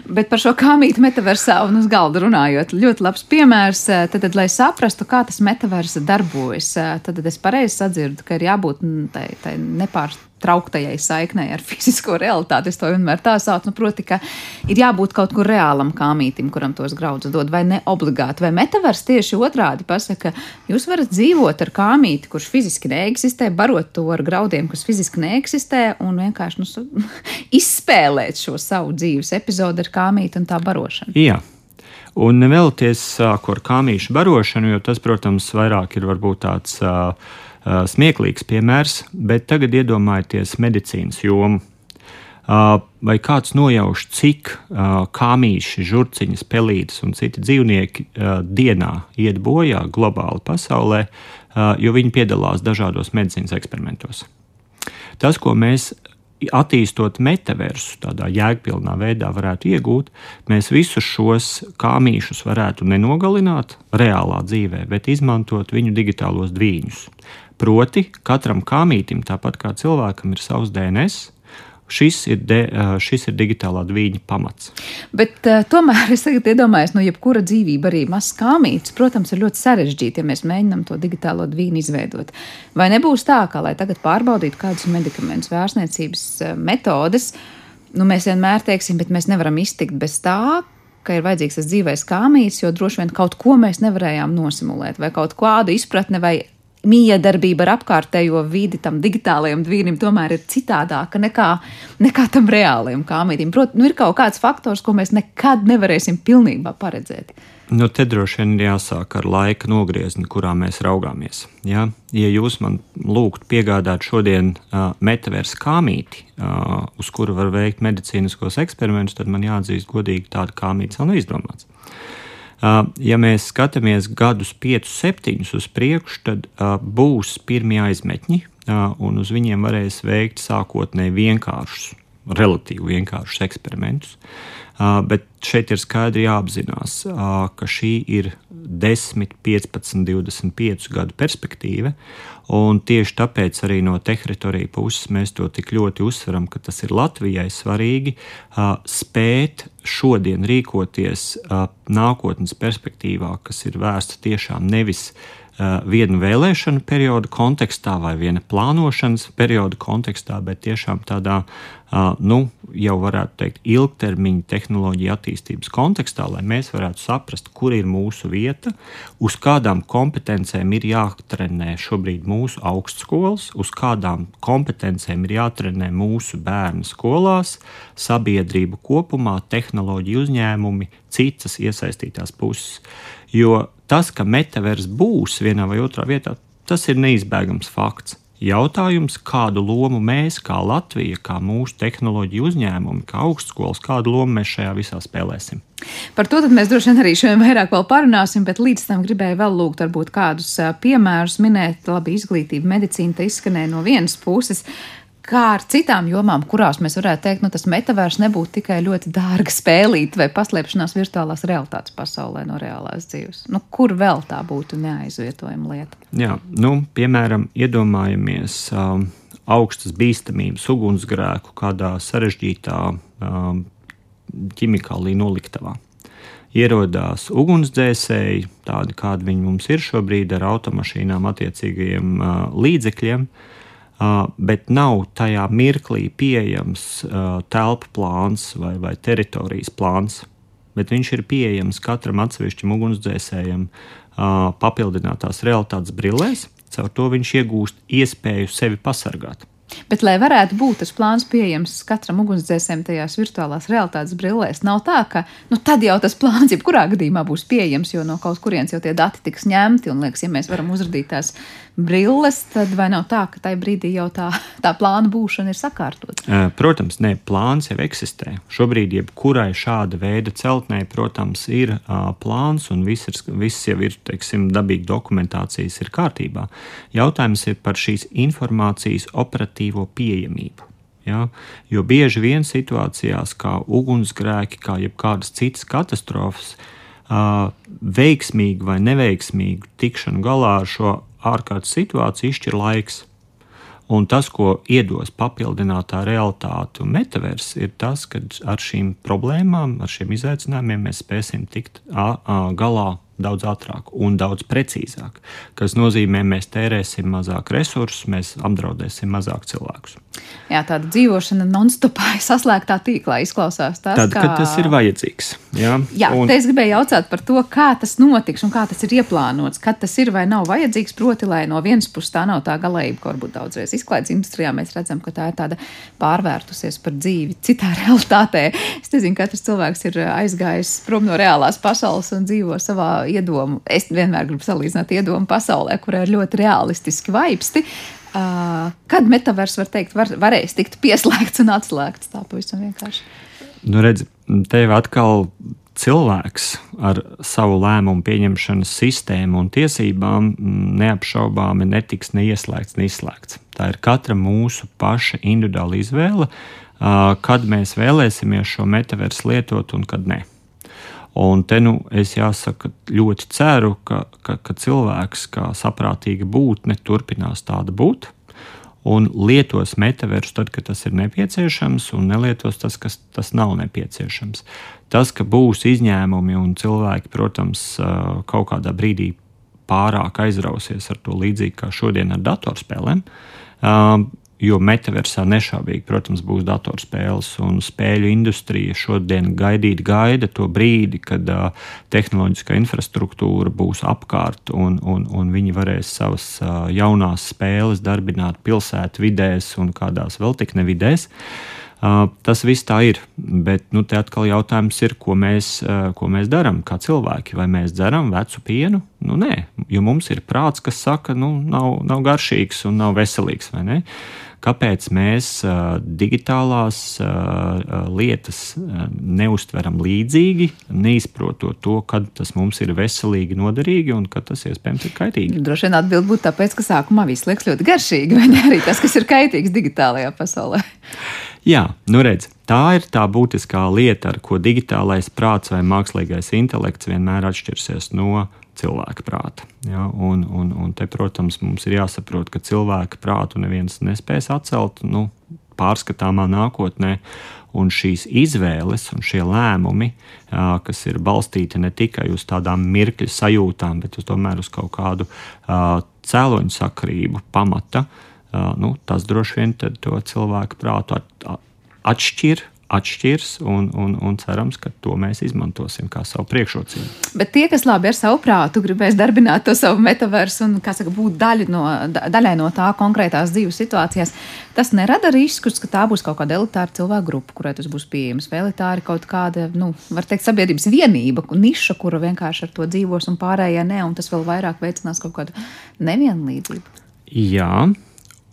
Bet par šo kāmītu metaversā un uz galda runājot, ļoti labs piemērs. Tad, tad lai saprastu, kā tas metavers darbojas, tad, tad es pareizi sadzirdu, ka ir jābūt tai, tai nepārtrauktai trauktajai saiknei ar fizisko realitāti. Es to vienmēr tā saucu. Nu, proti, ka ir jābūt kaut kur reālam kāmītim, kuram tos graudus dod, vai ne obligāti. Vai metavers tieši otrādi pasaka, ka jūs varat dzīvot ar kāmīti, kurš fiziski neeksistē, barot to ar graudiem, kas fiziski neeksistē, un vienkārši nu, izspēlēt šo savu dzīves epizodu ar kāmīti un tā barošanu. Jā. Un nevēlties sāku ar kāmīšu barošanu, jo tas, protams, vairāk ir varbūt tāds Uh, smieklīgs piemērs, bet tagad iedomājieties medicīnas jomu. Uh, vai kāds nojauš, cik uh, kāmīši, žurciņas, pelītes un citi dzīvnieki dienā iet bojā globāli pasaulē, jo viņi piedalās dažādos medicīnas eksperimentos. Tas, ko mēs attīstot metaversu tādā jēgpilnā veidā varētu iegūt, mēs visus šos kāmīšus varētu nenogalināt reālā dzīvē, bet izmantot viņu digitālos dviņus. Proti, katram kāmītim, tāpat kā cilvēkam, ir savs DNS. Šis ir, de, šis ir digitālā dviņa pamats. Bet uh, tomēr es iedomājos, no jebkura dzīvība, arī mazs kāmītis, protams, ir ļoti sarežģīti, ja mēs mēģinām to digitālo dviņu izveidot. Vai nebūs tā, ka, lai tagad pārbaudītu kādus medikamentus, vērsniecības metodes, nu, mēs vienmēr teiksim, bet mēs nevaram iztikt bez tā, ka ir vajadzīgs tas dzīvais kāmītis, jo droši vien kaut ko mēs nevarējām nosimulēt, vai kaut kādu izpratni vai miedarbība ar apkārtējo vidi, tam digitālajam dvīnim, tomēr ir citādāka nekā, nekā tam reālajam kāmītim. Protams, nu, ir kaut kāds faktors, ko mēs nekad nevarēsim pilnībā paredzēt. Nu, te droši vien ir jāsāk ar laika nogriezni, kurā mēs raugāmies. Ja, ja jūs man lūgtu piegādāt šodien uh, metaversu kāmīti, uh, uz kuru var veikt medicīniskos eksperimentus, tad man jāatzīst godīgi, tāda kāmītis vēl nav izdomāts. Ja mēs skatāmies gadus, 5, 7 uz priekšu, tad būs pirmie aizmetņi, un uz viņiem varēs veikt sākotnēji vienkāršus, relatīvi vienkāršus eksperimentus. Bet šeit ir skaidri jāapzinās, ka šī ir 10, 15, 25 gadu perspektīva. Un tieši tāpēc arī no teritorijas puses mēs to tik ļoti uzsveram, ka tas ir Latvijai svarīgi spēt šodien rīkoties nākotnes perspektīvā, kas ir vērsta tiešām nevis Eh, vienu vēlēšanu periodu kontekstā vai viena plānošanas perioda kontekstā, bet tiešām tādā, eh, nu, jau varētu teikt, ilgtermiņa tehnoloģija attīstības kontekstā, lai mēs varētu saprast, kur ir mūsu vieta, uz kādām kompetencēm ir jātrenē šobrīd mūsu augstskolas, uz kādām kompetencēm ir jātrenē mūsu bērnu skolās, sabiedrība kopumā, tehnoloģija uzņēmumi, citas iesaistītās puses. Jo tas, ka metavers būs vienā vai otrā vietā, tas ir neizbēgams fakts. Jautājums, kādu lomu mēs, kā Latvija, kā mūsu tehnoloģiju uzņēmumi, kā augstskolas, kādu lomu mēs šajā visā spēlēsim? Par to mēs droši vien arī šodien vairāk parunāsim, bet līdz tam gribēju vēl lūgt, varbūt kādus piemērus minēt. Labi, izglītība, medicīna, tas izskanēja no vienas puses kā ar citām jomām, kurās mēs varētu teikt, nu, tas metavērs nebūtu tikai ļoti dārga spēlīt vai paslēpšanās virtuālās realitātes pasaulē no reālās dzīves. Nu, kur vēl tā būtu neaizvietojama lieta? Jā, nu, piemēram, iedomājamies um, augstas bīstamības ugunsgrēku kādā sarežģītā um, ķimikālī noliktavā. Ierodās ugunsdzēsēji, tādi kādi viņi mums ir šobrīd, ar automašīnām, attiecīgajiem uh, līdzekļiem. Uh, bet nav tajā mirklī pieejams telpu plāns vai, vai teritorijas plāns. Bet viņš ir pieejams katram atsevišķam ugunsdzēsējam papildinātās realitātes brillēs. Caur to viņš iegūst iespēju sevi pasargāt. Bet, lai varētu būt tas plāns pieejams katram ugunsdzēsējam tajās virtuālās realitātes brillēs, nav tā, ka nu, tad jau tas plāns jebkurā gadījumā būs pieejams, jo no kaut kurienes jau tie dati tiks ņemti. Un, liekas, ja mēs varam uzrādīt tās brilles, tad vai nav tā, ka tajā brīdī jau tā, tā plāna būšana ir sakārtota? Protams, nē, plāns jau eksistē. Šobrīd jebkurai šāda veida celtnē, protams, ir uh, plāns un viss, ir, viss jau ir, teiksim, dabīgi dokumentācijas ir kārtībā. Jautājums ir par šīs informācijas operatīvo pieejamību. Ja? Jo bieži vien situācijās, kā ugunsgrēki, kā jebkādas citas katastrofas, uh, veiksmīgi vai neveiksmīgi tikšanu galā ar šo ārkārtas situāciju izšķir laiks. Un tas, ko iedos papildinātā realitāte un metavers, ir tas, ka ar šīm problēmām, ar šiem izaicinājumiem mēs spēsim tikt galā daudz ātrāk un daudz precīzāk. Tas nozīmē, mēs tērēsim mazāk resursus, mēs apdraudēsim mazāk cilvēkus. Jā, tāda dzīvošana non-stopā, saslēgtā tīklā izklausās. Tas, Tad, kā... kad tas ir vajadzīgs. Jā, jā un... es gribēju jautāt par to, kā tas notiks un kā tas ir ieplānots. Kad tas ir vai nav vajadzīgs, proti, lai no vienas puses tā nav tā galējība, ko varbūt daudzreiz izklaides industrijā mēs redzam, ka tā ir tāda pārvērtusies par dzīvi citā realitātē. Es nezinu, katrs cilvēks ir aizgājis prom no reālās pasaules un dzīvo savā iedomu. Es vienmēr gribu salīdzināt iedomu pasaulē, kurā ir ļoti realistiski vaipsti. Uh, kad metavers var teikt, var, varēs tikt pieslēgts un atslēgts tā pavisam vienkārši? Nu, redz, tev atkal cilvēks ar savu lēmumu pieņemšanas sistēmu un tiesībām neapšaubāmi netiks neieslēgts, neizslēgts. Tā ir katra mūsu paša individuāla izvēle, kad mēs vēlēsimies šo metaversu lietot un kad ne. Un te nu es jāsaka, ļoti ceru, ka, ka, ka cilvēks, kā saprātīga būtne, turpinās tāda būt un lietos metaversu tad, kad tas ir nepieciešams, un nelietos tas, kas tas nav nepieciešams. Tas, ka būs izņēmumi un cilvēki, protams, kaut kādā brīdī pārāk aizrausies ar to līdzīgi kā šodien ar datorspēlēm, Jo metaversā nešaubīgi, protams, būs datorspēles un spēļu industrija šodien gaidīt, gaida to brīdi, kad uh, tehnoloģiskā infrastruktūra būs apkārt un, un, un viņi varēs savas uh, jaunās spēles darbināt pilsētu vidēs un kādās vēl tik nevidēs. Uh, tas viss tā ir, bet nu, te atkal jautājums ir, ko mēs, uh, ko mēs darām kā cilvēki. Vai mēs dzeram vecu pienu? Nu, nē, jo mums ir prāts, kas saka, nu, nav, nav garšīgs un nav veselīgs. Kāpēc mēs digitālās lietas neustveram līdzīgi, neizprotot to, kad tas mums ir veselīgi, noderīgi un kad tas iespējams ir kaitīgi. Droši vien atbild būtu tāpēc, ka sākumā viss liekas ļoti garšīgi, vai ne arī tas, kas ir kaitīgs digitālajā pasaulē. Jā, nu redz, tā ir tā būtiskā lieta, ar ko digitālais prāts vai mākslīgais intelekts vienmēr atšķirsies no cilvēka prāta. Ja? Un, un, un te, protams, mums ir jāsaprot, ka cilvēka prātu neviens nespēs atcelt nu, pārskatāmā nākotnē. Un šīs izvēles un šie lēmumi, kas ir balstīti ne tikai uz tādām mirkļa sajūtām, bet tomēr uz kaut kādu cēloņu sakarību pamata, uh, nu, tas droši vien to cilvēku prātu at, atšķir atšķirs, un, un, un cerams, ka to mēs izmantosim kā savu priekšrocību. Bet tie, kas labi ar savu prātu gribēs darbināt to savu metaversu un saka, būt daļa no, daļai no tā konkrētās dzīves situācijās, tas nerada riskus, ka tā būs kaut kāda elitāra cilvēku grupa, kurai tas būs pieejams. Vai elitāra kaut kāda, nu, var teikt, sabiedrības vienība, niša, kura vienkārši ar to dzīvos un pārējie ne, un tas vēl vairāk veicinās kaut kādu nevienlīdzību. Jā,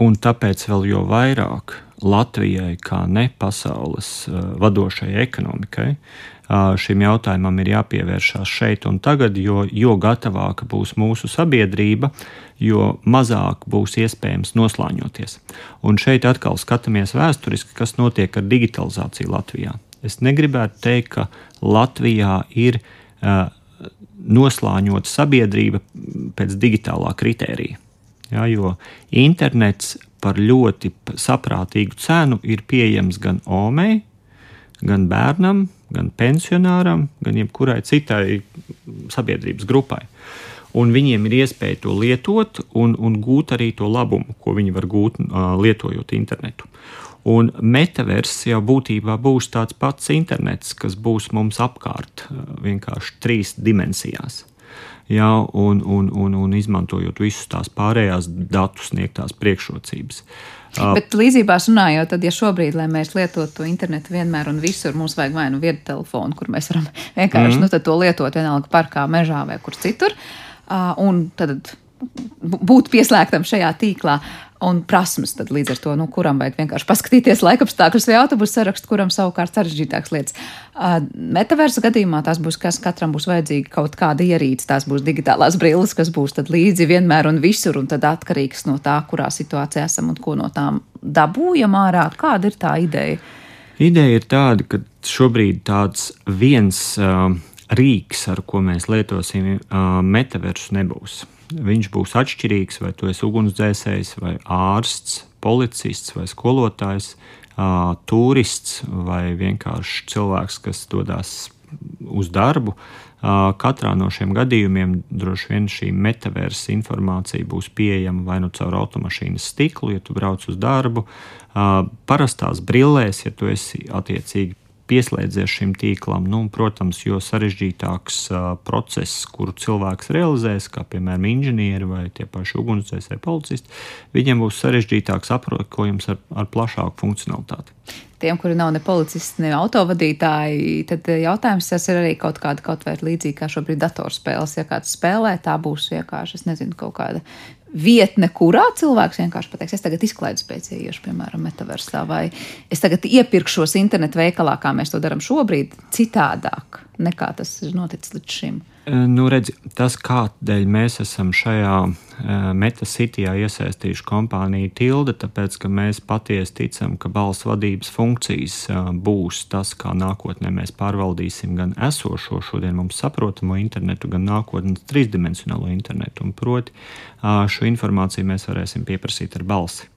un tāpēc vēl jo vairāk Latvijai, kā ne pasaules uh, vadošajai ekonomikai, uh, šim jautājumam ir jāpievēršās šeit un tagad, jo, jo gatavāka būs mūsu sabiedrība, jo mazāk būs iespējams noslāņoties. Un šeit atkal skatāmies vēsturiski, kas notiek ar digitalizāciju Latvijā. Es negribētu teikt, ka Latvijā ir uh, noslāņota sabiedrība pēc digitālā kritērija. Ja, jo internets par ļoti saprātīgu cenu ir pieejams gan omei, gan bērnam, gan pensionāram, gan jebkurai citai sabiedrības grupai. Un viņiem ir iespēja to lietot un, un gūt arī to labumu, ko viņi var gūt uh, lietojot internetu. Un metavers jau būtībā būs tāds pats internets, kas būs mums apkārt, vienkārši trīs dimensijās. Ja, un, un, un, un izmantojot visus tās pārējās datu sniegtās priekšrocības. Bet līdzībās runājot, tad, ja šobrīd, lai mēs lietotu to internetu vienmēr un visur, mums vajag vai nu vietu telefonu, kur mēs varam vienkārši mm. nu, to lietot vienalga parkā, mežā vai kur citur, un tad būt pieslēgtam šajā tīklā. Un prasmes tad līdz ar to, nu, kuram vajag vienkārši paskatīties laikapstākļus vai autobusu sarakstu, kuram savukārt sarežģītākas lietas. Metaversa gadījumā tās būs, kas katram būs vajadzīga kaut kāda ierīce, tās būs digitālās brilles, kas būs līdzi vienmēr un visur, un tad atkarīgs no tā, kurā situācijā esam un ko no tām dabūjam ārā. Kāda ir tā ideja? Ideja ir tāda, ka šobrīd tāds viens uh, rīks, ar ko mēs lietosim uh, metaversu, nebūs viņš būs atšķirīgs, vai tu esi ugunsdzēsējs, vai ārsts, policists vai skolotājs, turists vai vienkārši cilvēks, kas dodas uz darbu. Katrā no šiem gadījumiem droši vien šī metaversa informācija būs pieejama vai nu caur automašīnas stiklu, ja tu brauc uz darbu, parastās brillēs, ja tu esi attiecīgi pieslēdzies šim tīklam. Nu, protams, jo sarežģītāks uh, process, kuru cilvēks realizēs, kā piemēram inženieri vai tie paši ugunsdzēsēji policisti, viņiem būs sarežģītāks aprīkojums ar, ar plašāku funkcionalitāti. Tiem, kuri nav ne policisti, ne autovadītāji, tad jautājums tas ir arī kaut kāda kaut vai līdzīga kā šobrīd datorspēles. Ja kāds spēlē, tā būs vienkārši, es nezinu, kaut kāda vietne, kurā cilvēks vienkārši pateiks, es tagad izklaides pēc ieiešu, piemēram, metaversā, vai es tagad iepirkšos internetu veikalā, kā mēs to darām šobrīd, citādāk nekā tas ir noticis līdz šim. Nu, redz, tas, kādēļ mēs esam šajā metasitijā iesaistījuši kompāniju Tilde, tāpēc, ka mēs patiesi ticam, ka balss vadības funkcijas būs tas, kā nākotnē mēs pārvaldīsim gan esošo, šodien mums saprotamo internetu, gan nākotnes trīsdimensionālo internetu. Un proti, šo informāciju mēs varēsim pieprasīt ar balsi.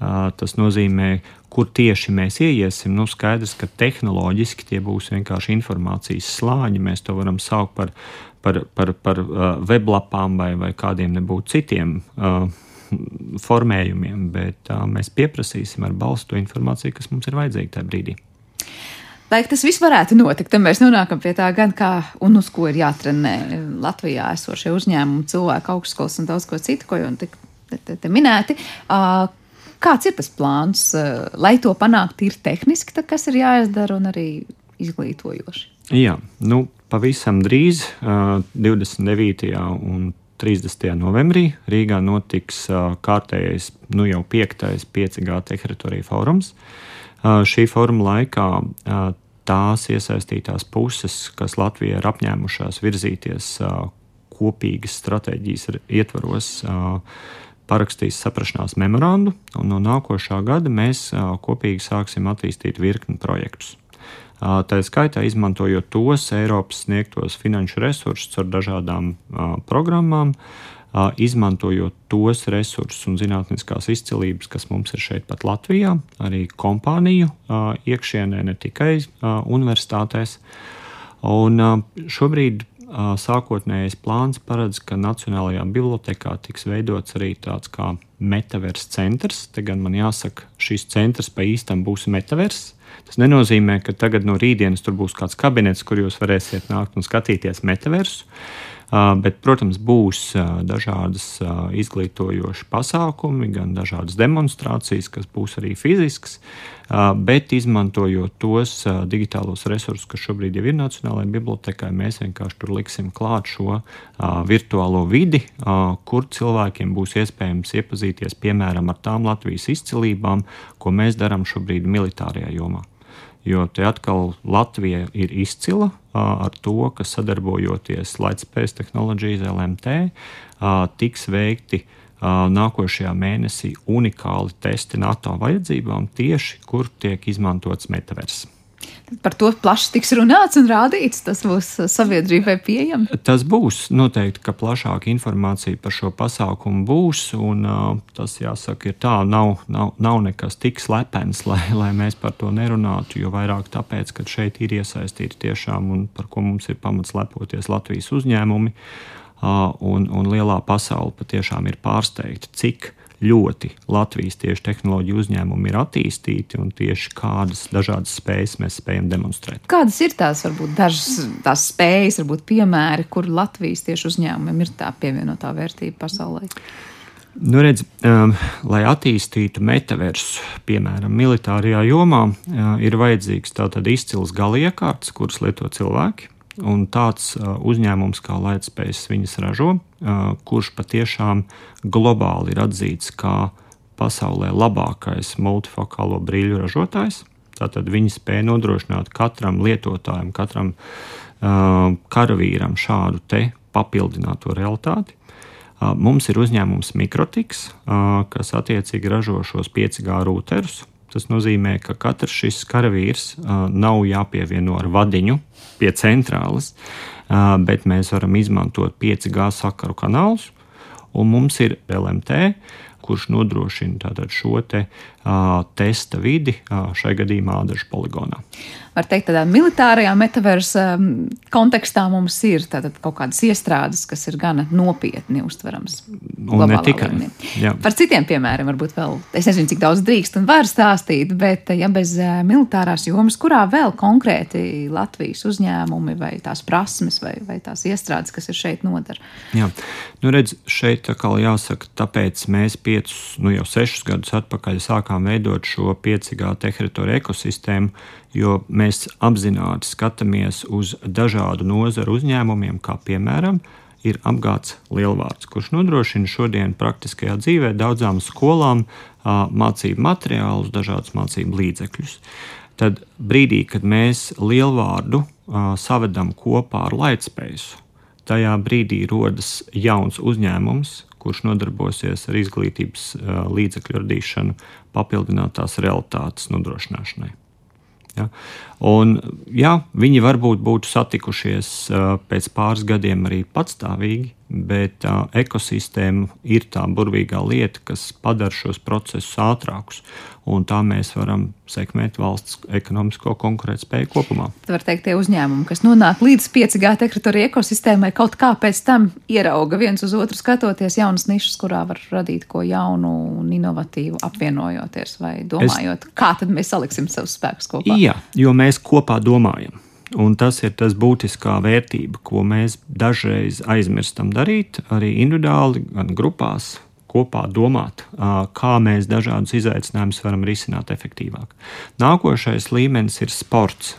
Tas nozīmē, kur tieši mēs ieiesim. Nu, skaidrs, ka tehnoloģiski tie būs vienkārši informācijas slāņi. Mēs to varam saukt par, par, par, par weblapām vai, vai kādiem nebūtu citiem. Uh, formējumiem, bet uh, mēs pieprasīsim ar balstu informāciju, kas mums ir vajadzīga tajā brīdī. Lai tas viss varētu notikt, tad mēs nonākam pie tā, gan kā un uz ko ir jātrenē Latvijā esošie uzņēmumi, cilvēku augstskolas un daudz ko citu, ko jau te, te, te minēti. Uh, Kāds ir tas plāns, eh, lai to panāktu, ir tehniski, tad kas ir jāizdara un arī izglītojoši? Jā, nu, pavisam drīz, 29. un 30. novembrī Rīgā notiks kārtējais, nu jau piektais 5G teritorija fórums. Šī fóruma laikā tās iesaistītās puses, kas Latvijā ir apņēmušās virzīties kopīgas stratēģijas ietvaros, parakstīs saprašanās memorandu, un no nākošā gada mēs kopīgi sāksim attīstīt virkni projektus. Tā skaitā izmantojot tos Eiropas sniegtos finanšu resursus ar dažādām programmām, izmantojot tos resursus un zinātniskās izcilības, kas mums ir šeit pat Latvijā, arī kompāniju iekšienē, ne tikai universitātēs. Un šobrīd sākotnējais plāns paredz, ka Nacionālajā bibliotekā tiks veidots arī tāds kā metavers centrs. Te gan man jāsaka, šis centrs pa īstam būs metavers. Tas nenozīmē, ka tagad no rītdienas tur būs kāds kabinets, kur jūs varēsiet nākt un skatīties metaversu. Bet, protams, būs dažādas izglītojošas pasākumi, gan dažādas demonstrācijas, kas būs arī fiziskas, bet izmantojot tos digitālos resursus, kas šobrīd jau ir Nacionālajai bibliotekai, mēs vienkārši tur liksim klāt šo virtuālo vidi, kur cilvēkiem būs iespējams iepazīties piemēram ar tām Latvijas izcilībām, ko mēs darām šobrīd militārajā jomā. Jo te atkal Latvija ir izcila ar to, ka sadarbojoties Lightspace tehnoloģijas LMT, tiks veikti nākošajā mēnesī unikāli testi NATO vajadzībām, tieši kur tiek izmantots metavers. Par to plaši tiks runāts un rādīts. Tas būs sabiedrībai pieejams. Tas būs noteikti, ka plašāka informācija par šo pasākumu būs. Un, tas, jāsaka, ir tā, nav, nav, nav nekas tik slepens, lai, lai mēs par to nerunātu. Jo vairāk tāpēc, ka šeit ir iesaistīti tiešām un par ko mums ir pamats lepoties Latvijas uzņēmumi. Un, un lielā pasaule patiešām ir pārsteigta, cik ļoti Latvijas tieši tehnoloģiju uzņēmumi ir attīstīti un tieši kādas dažādas spējas mēs spējam demonstrēt. Kādas ir tās, varbūt dažas tās spējas, varbūt piemēri, kur Latvijas tieši uzņēmumiem ir tā pievienotā vērtība pasaulē? Nu, redz, um, lai attīstītu metaversu, piemēram, militārajā jomā, uh, ir vajadzīgs tātad izcils galiekārts, kuras lieto cilvēki. Un tāds uh, uzņēmums kā Latvijas viņas ražo, uh, kurš patiešām globāli ir atzīts kā pasaulē labākais multifokālo brīļu ražotājs. Tātad viņi spēja nodrošināt katram lietotājam, katram uh, karavīram šādu papildināto realitāti. Mums ir uzņēmums Mikrotiks, kas attiecīgi ražo šos 5G routerus. Tas nozīmē, ka katrs šis karavīrs nav jāpievieno ar vadiņu pie centrālas, bet mēs varam izmantot 5G sakaru kanālus. Un mums ir LMT, kurš nodrošina šo testa vidi, šai gadījumā Ādažu poligonā var teikt, tādā militārajā metaversa kontekstā mums ir kaut kādas iestrādes, kas ir gana nopietni uztveramas. Un ne tikai. Par citiem piemēriem varbūt vēl, es nezinu, cik daudz drīkst un var stāstīt, bet ja bez militārās jomas, kurā vēl konkrēti Latvijas uzņēmumi vai tās prasmes vai, vai tās iestrādes, kas ir šeit nodara? Jā, nu redz, šeit atkal jāsaka, tāpēc mēs piecus, nu jau sešus gadus atpakaļ sākām veidot šo 5G teritoriju ekosistēmu, jo mēs apzināti skatāmies uz dažādu nozaru uzņēmumiem, kā piemēram ir apgāds lielvārds, kurš nodrošina šodien praktiskajā dzīvē daudzām skolām mācību materiālus, dažādus mācību līdzekļus. Tad brīdī, kad mēs lielvārdu savedam kopā ar Lightspace, tajā brīdī rodas jauns uzņēmums, kurš nodarbosies ar izglītības līdzekļu radīšanu, papildinātās realitātes nodrošināšanai. Ja? Un, jā, viņi varbūt būtu satikušies pēc pāris gadiem arī patstāvīgi, bet uh, ekosistēma ir tā burvīgā lieta, kas padara šos procesus ātrākus un tā mēs varam sekmēt valsts ekonomisko konkurētspēju kopumā. Tā var teikt, tie uzņēmumi, kas nonāk līdz 5G teritoriju ekosistēmai, kaut kā pēc tam ierauga viens uz otru, skatoties jaunas nišas, kurā var radīt ko jaunu un inovatīvu, apvienojoties vai domājot, es... kā tad mēs saliksim savus spēkus kopā. Jā, jo mēs kopā domājam. Un tas ir tas būtiskā vērtība, ko mēs dažreiz aizmirstam darīt, arī individuāli, gan grupās, kopā domāt, kā mēs dažādus izaicinājumus varam risināt efektīvāk. Nākošais līmenis ir sports.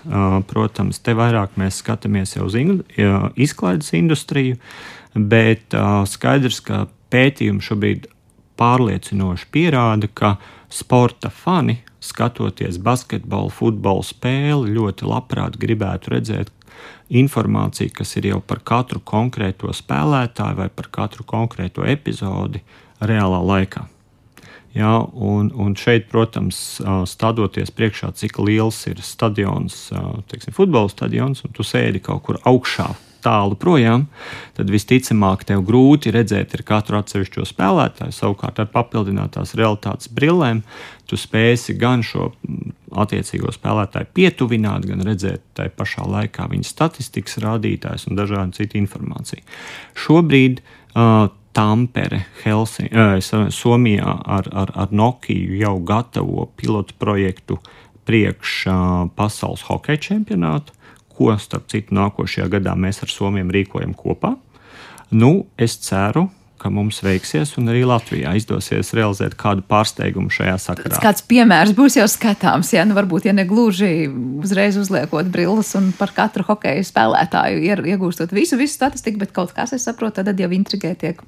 Protams, te vairāk mēs skatāmies jau uz izklaides industriju, bet skaidrs, ka pētījumi šobrīd pārliecinoši pierāda, ka sporta fani, skatoties basketbolu, futbola spēli, ļoti labprāt gribētu redzēt informāciju, kas ir jau par katru konkrēto spēlētāju vai par katru konkrēto epizodi, reālā laikā. Ja, un, un šeit, protams, stādoties priekšā, cik liels ir stadions, teiksim, futbola stadions, un tu sēdi kaut kur augšā, tālu projām, tad visticamāk tev grūti redzēt katru atsevišķo spēlētāju. Savukārt ar papildinātās realitātes brillēm tu spēsi gan šo attiecīgo spēlētāju pietuvināt, gan redzēt tajā pašā laikā viņa statistikas rādītājus un dažādu citu informāciju. Šobrīd uh, Tampere, Helsin, äh, Somijā ar, ar, ar Nokiju jau gatavo pilotu projektu priekš uh, pasaules hokeja čempionātu, ko starp citu nākošajā gadā mēs ar Somiju rīkojam kopā. Nu, es ceru, ka mums veiksies un arī Latvijā izdosies realizēt kādu pārsteigumu šajā sakarā. Tas kāds piemērs būs jau skatāms, ja nu varbūt ja ne gluži uzreiz uzliekot brilles un par katru hokeju spēlētāju iegūstot visu, visu statistiku, bet kaut kas, es saprotu, tad jau intrigē tiek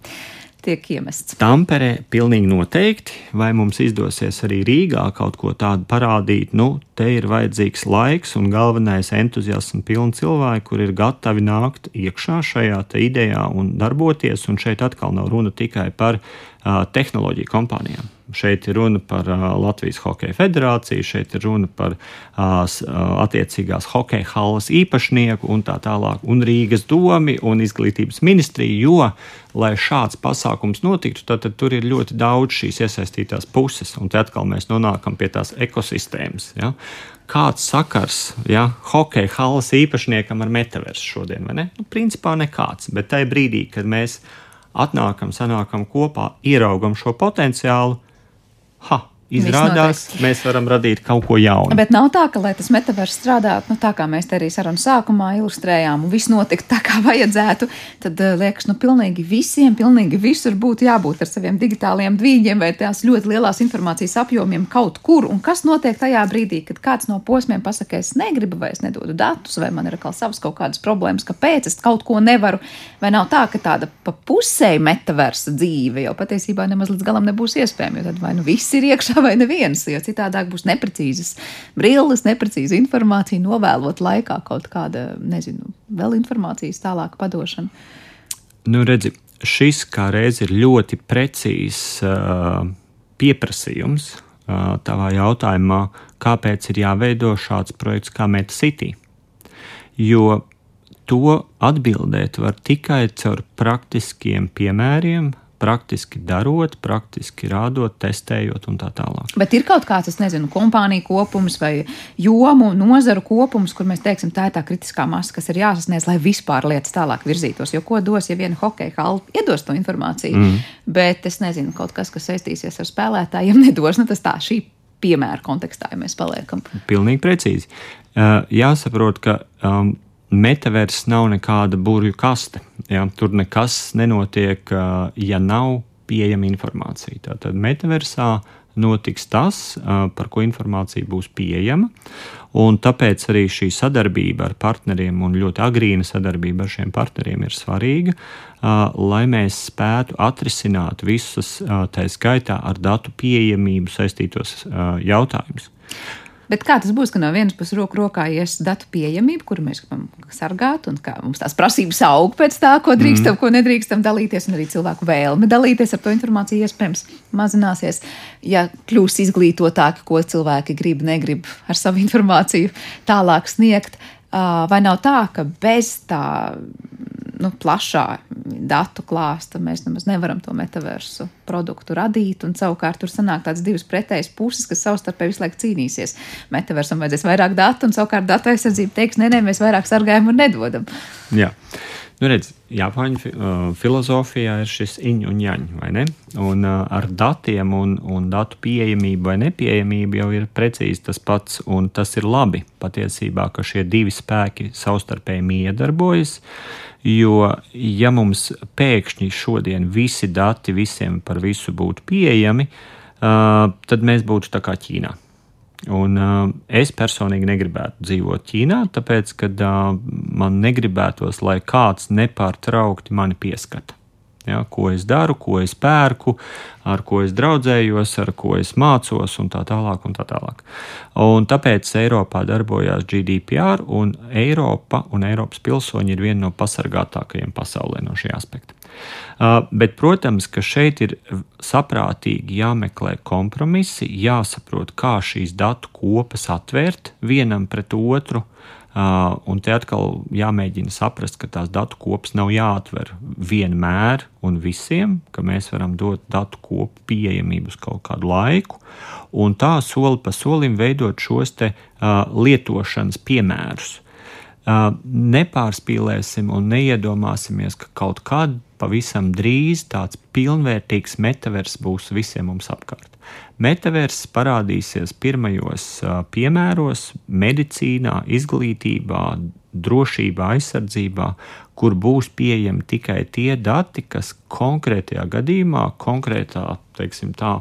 tiek iemests. Tamperē pilnīgi noteikti, vai mums izdosies arī Rīgā kaut ko tādu parādīt. Nu, te ir vajadzīgs laiks un galvenais entuziasms pilni cilvēki, kur ir gatavi nākt iekšā šajā idejā un darboties. Un šeit atkal nav runa tikai par uh, tehnoloģiju kompānijām. Šeit ir runa par Latvijas Hokeja federāciju, šeit ir runa par attiecīgās hokeja halas īpašnieku un tā tālāk, un Rīgas domi un izglītības ministriju, jo, lai šāds pasākums notiktu, tad, tad tur ir ļoti daudz šīs iesaistītās puses, un te atkal mēs nonākam pie tās ekosistēmas. Ja? Kāds sakars ja, hokeja halas īpašniekam ar metaversu šodien, ne? Nu, principā nekāds, bet tajā brīdī, kad mēs atnākam, sanākam kopā, ieraugam šo potenciālu. 哈 Izrādās, mēs varam radīt kaut ko jaunu. Bet nav tā, ka, lai tas metavers strādātu, nu, tā kā mēs te arī sarunas sākumā ilustrējām, un viss notiktu tā, kā vajadzētu, tad uh, liekas, nu, pilnīgi visiem, pilnīgi visur būtu jābūt ar saviem digitāliem dvīņiem vai tās ļoti lielās informācijas apjomiem kaut kur. Un kas notiek tajā brīdī, kad kāds no posmiem pasakā, es negribu, vai es nedodu datus, vai man ir atkal savas kaut kādas problēmas, kāpēc es kaut ko nevaru, vai nav tā, ka tāda pa pusēji metaversa dzīve jau patiesībā nemaz līdz galam nebūs iespējama, jo tad vai nu viss ir iekšā vai neviens, jo citādāk būs neprecīzas brilles, neprecīza informācija, novēlot laikā kaut kāda, nezinu, vēl informācijas tālāk padošana. Nu, redzi, šis kā reiz ir ļoti precīzs uh, pieprasījums uh, tavā jautājumā, kāpēc ir jāveido šāds projekts kā MetaCity. Jo to atbildēt var tikai caur praktiskiem piemēriem, praktiski darot, praktiski rādot, testējot un tā tālāk. Bet ir kaut kāds, es nezinu, kompāniju kopums vai jomu, nozaru kopums, kur mēs teiksim, tā ir tā kritiskā masa, kas ir jāsasniedz, lai vispār lietas tālāk virzītos. Jo ko dos, ja viena hokeja hala iedos to informāciju, mm. bet es nezinu, kaut kas, kas saistīsies ar spēlētājiem, nedos. Nu, tas tā šī piemēra kontekstā, ja mēs paliekam. Pilnīgi precīzi. Uh, jāsaprot, ka um, Metavers nav nekāda burbuļu kaste. Ja? Tur nekas nenotiek, ja nav pieejama informācija. Tātad metaversā notiks tas, par ko informācija būs pieejama. Un tāpēc arī šī sadarbība ar partneriem un ļoti agrīna sadarbība ar šiem partneriem ir svarīga, lai mēs spētu atrisināt visus, tā skaitā ar datu pieejamību saistītos jautājumus. Bet kā tas būs, ka no vienas puses roku rokā ies datu pieejamība, kuru mēs gribam sargāt, un kā mums tās prasības aug pēc tā, ko drīkstam, mm. ko nedrīkstam dalīties, un arī cilvēku vēlme dalīties ar to informāciju iespējams mazināsies. Ja kļūs izglītotāki, ko cilvēki grib, negrib ar savu informāciju tālāk sniegt, vai nav tā, ka bez tā nu, plašā datu klāsta mēs nemaz nevaram to metaversu produktu radīt. Un savukārt tur sanāk tādas divas pretējas puses, kas savstarpēji visu laiku cīnīsies. Metaversam vajadzēs vairāk datu, un savukārt datu aizsardzība teiks, nē, nē, mēs vairāk sargājam un nedodam. Jā. Nu, redz, Japāņu filozofijā ir šis iņu un jaņu, vai ne? Un uh, ar datiem un, un datu pieejamību vai nepieejamību jau ir precīzi tas pats, un tas ir labi patiesībā, ka šie divi spēki savstarpēji miedarbojas. Jo, ja mums pēkšņi šodien visi dati visiem par visu būtu pieejami, tad mēs būtu tā kā Ķīnā. Un, es personīgi negribētu dzīvot Ķīnā, tāpēc, ka man negribētos, lai kāds nepārtraukti mani pieskata. Ja, ko es daru, ko es pērku, ar ko es draudzējos, ar ko es mācos, un tā tālāk. Un tā tālāk. Un tāpēc Eiropā darbojās GDPR, un Eiropa un Eiropas pilsoņi ir viena no pasargātākajiem pasaulē no šī aspekta. Uh, bet, protams, ka šeit ir saprātīgi jāmeklē kompromisi, jāsaprot, kā šīs datu kopas atvērt vienam pret otru, un te atkal jāmēģina saprast, ka tās datu kopas nav jāatver vienmēr un visiem, ka mēs varam dot datu kopu pieejamību uz kaut kādu laiku, un tā soli pa solim veidot šos te, uh, lietošanas piemērus. Nepārspīlēsim un neiedomāsimies, ka kaut kad pavisam drīz tāds pilnvērtīgs metavers būs visiem mums apkārt. Metavers parādīsies pirmajos piemēros, medicīnā, izglītībā, drošībā, aizsardzībā, kur būs pieejami tikai tie dati, kas konkrētajā gadījumā, konkrētā teiksim, tā,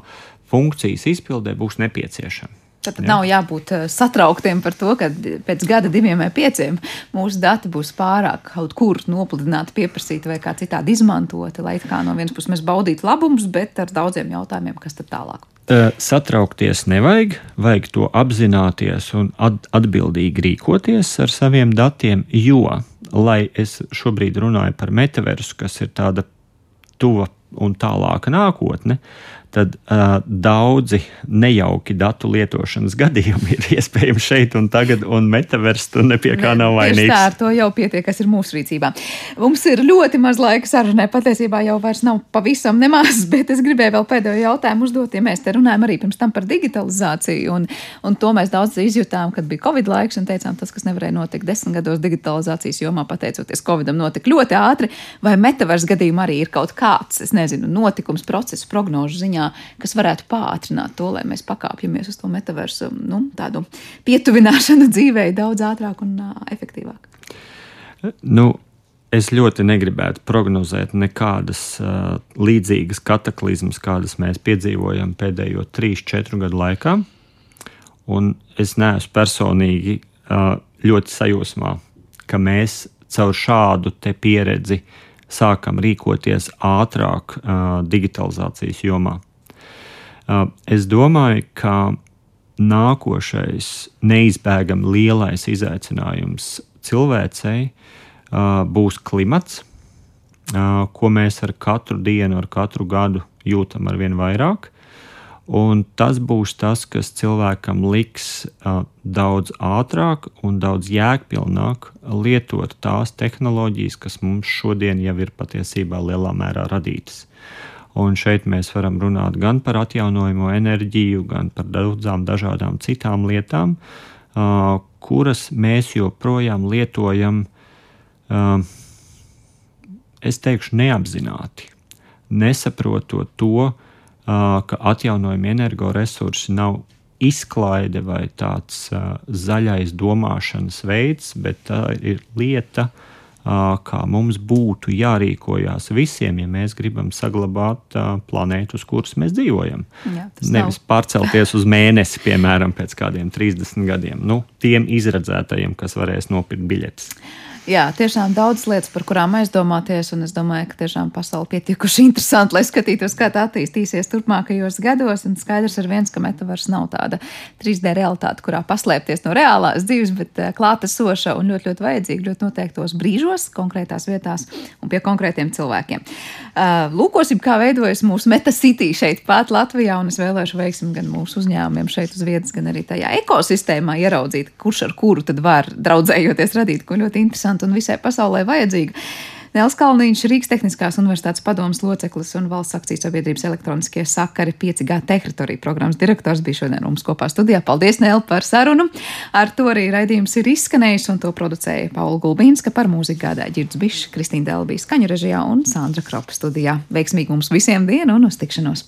funkcijas izpildē būs nepieciešami. Tad Jā. nav jābūt eh, satrauktiem par to, ka pēc gada, diviem vai pieciem mūsu dati būs pārāk kaut kur nopludināti, pieprasīti vai kā citādi izmantoti, lai kā no vienas puses mēs baudītu labumus, bet ar daudziem jautājumiem, kas tad tālāk. Satraukties nevajag, vajag to apzināties un atbildīgi rīkoties ar saviem datiem, jo, lai es šobrīd runāju par metaversu, kas ir tāda tuva un tālāka nākotne, tad uh, daudzi nejauki datu lietošanas gadījumi ir iespējami šeit un tagad, un metavers tur nepie kā nav vainīgs. Tā ar to jau pietiek, kas ir mūsu rīcībā. Mums ir ļoti maz laika sarunai, patiesībā jau vairs nav pavisam nemaz, bet es gribēju vēl pēdējo jautājumu uzdot, ja mēs te runājam arī pirms tam par digitalizāciju, un, un to mēs daudz izjutām, kad bija Covid laiks, un teicām, tas, kas nevarēja notikt desmit gados digitalizācijas jomā, pateicoties Covidam, notika ļoti ātri, vai metavers gadījumā arī ir kaut kāds, es nezinu, notikums, process, prognožu ziņā ziņā, kas varētu pātrināt to, lai mēs pakāpjamies uz to metaversu, nu, tādu pietuvināšanu dzīvē daudz ātrāk un uh, efektīvāk? Nu, Es ļoti negribētu prognozēt nekādas uh, līdzīgas kataklizmas, kādas mēs piedzīvojam pēdējo 3-4 gadu laikā. Un es neesmu personīgi uh, ļoti sajūsmā, ka mēs caur šādu pieredzi sākam rīkoties ātrāk uh, digitalizācijas jomā. Uh, es domāju, ka nākošais neizbēgami lielais izaicinājums cilvēcei uh, būs klimats, uh, ko mēs ar katru dienu, ar katru gadu jūtam ar vien vairāk. Un tas būs tas, kas cilvēkam liks uh, daudz ātrāk un daudz jēgpilnāk lietot tās tehnoloģijas, kas mums šodien jau ir patiesībā lielā mērā radītas. Un šeit mēs varam runāt gan par atjaunojamo enerģiju, gan par daudzām dažādām citām lietām, uh, kuras mēs joprojām lietojam, uh, es teikšu, neapzināti, nesaprotot to, uh, ka atjaunojami energoresursi nav izklaide vai tāds uh, zaļais domāšanas veids, bet tā ir lieta, uh, kā mums būtu jārīkojās visiem, ja mēs gribam saglabāt planētu, uz kuras mēs dzīvojam. Jā, Nevis nav. pārcelties uz mēnesi, piemēram, pēc kādiem 30 gadiem. Nu, tiem izredzētajiem, kas varēs nopirkt biļetes. Jā, tiešām daudz lietas, par kurām aizdomāties, un es domāju, ka tiešām pasaule pietiekuši interesanti, lai skatītos, kā tā attīstīsies turpmākajos gados. Un skaidrs ir viens, ka metavers nav tāda 3D realitāte, kurā paslēpties no reālās dzīves, bet eh, klātesoša un ļoti, ļoti vajadzīga ļoti noteiktos brīžos, konkrētās vietās un pie konkrētiem cilvēkiem. Uh, lūkosim, kā veidojas mūsu metacity šeit pat Latvijā, un es vēlēšu veiksim gan mūsu uzņēmumiem šeit uz vietas, gan arī tajā ekosistēmā ieraudzīt, kurš ar kuru tad var draudzējoties radīt ko ļoti interesantu interesanta un visai pasaulē vajadzīga. Nels Kalniņš, Rīgas Tehniskās Universitātes padomas loceklis un valsts akcijas sabiedrības elektroniskie sakari 5G teritorija programmas direktors bija šodien mums kopā studijā. Paldies, Nēl, par sarunu. Ar to arī raidījums ir izskanējis un to producēja Paula Gulbīnska par mūziku gādāja Girds Bišs, Kristīna Delbija skaņu režijā un Sandra Kropa studijā. Veiksmīgi mums visiem dienu un uz tikšanos!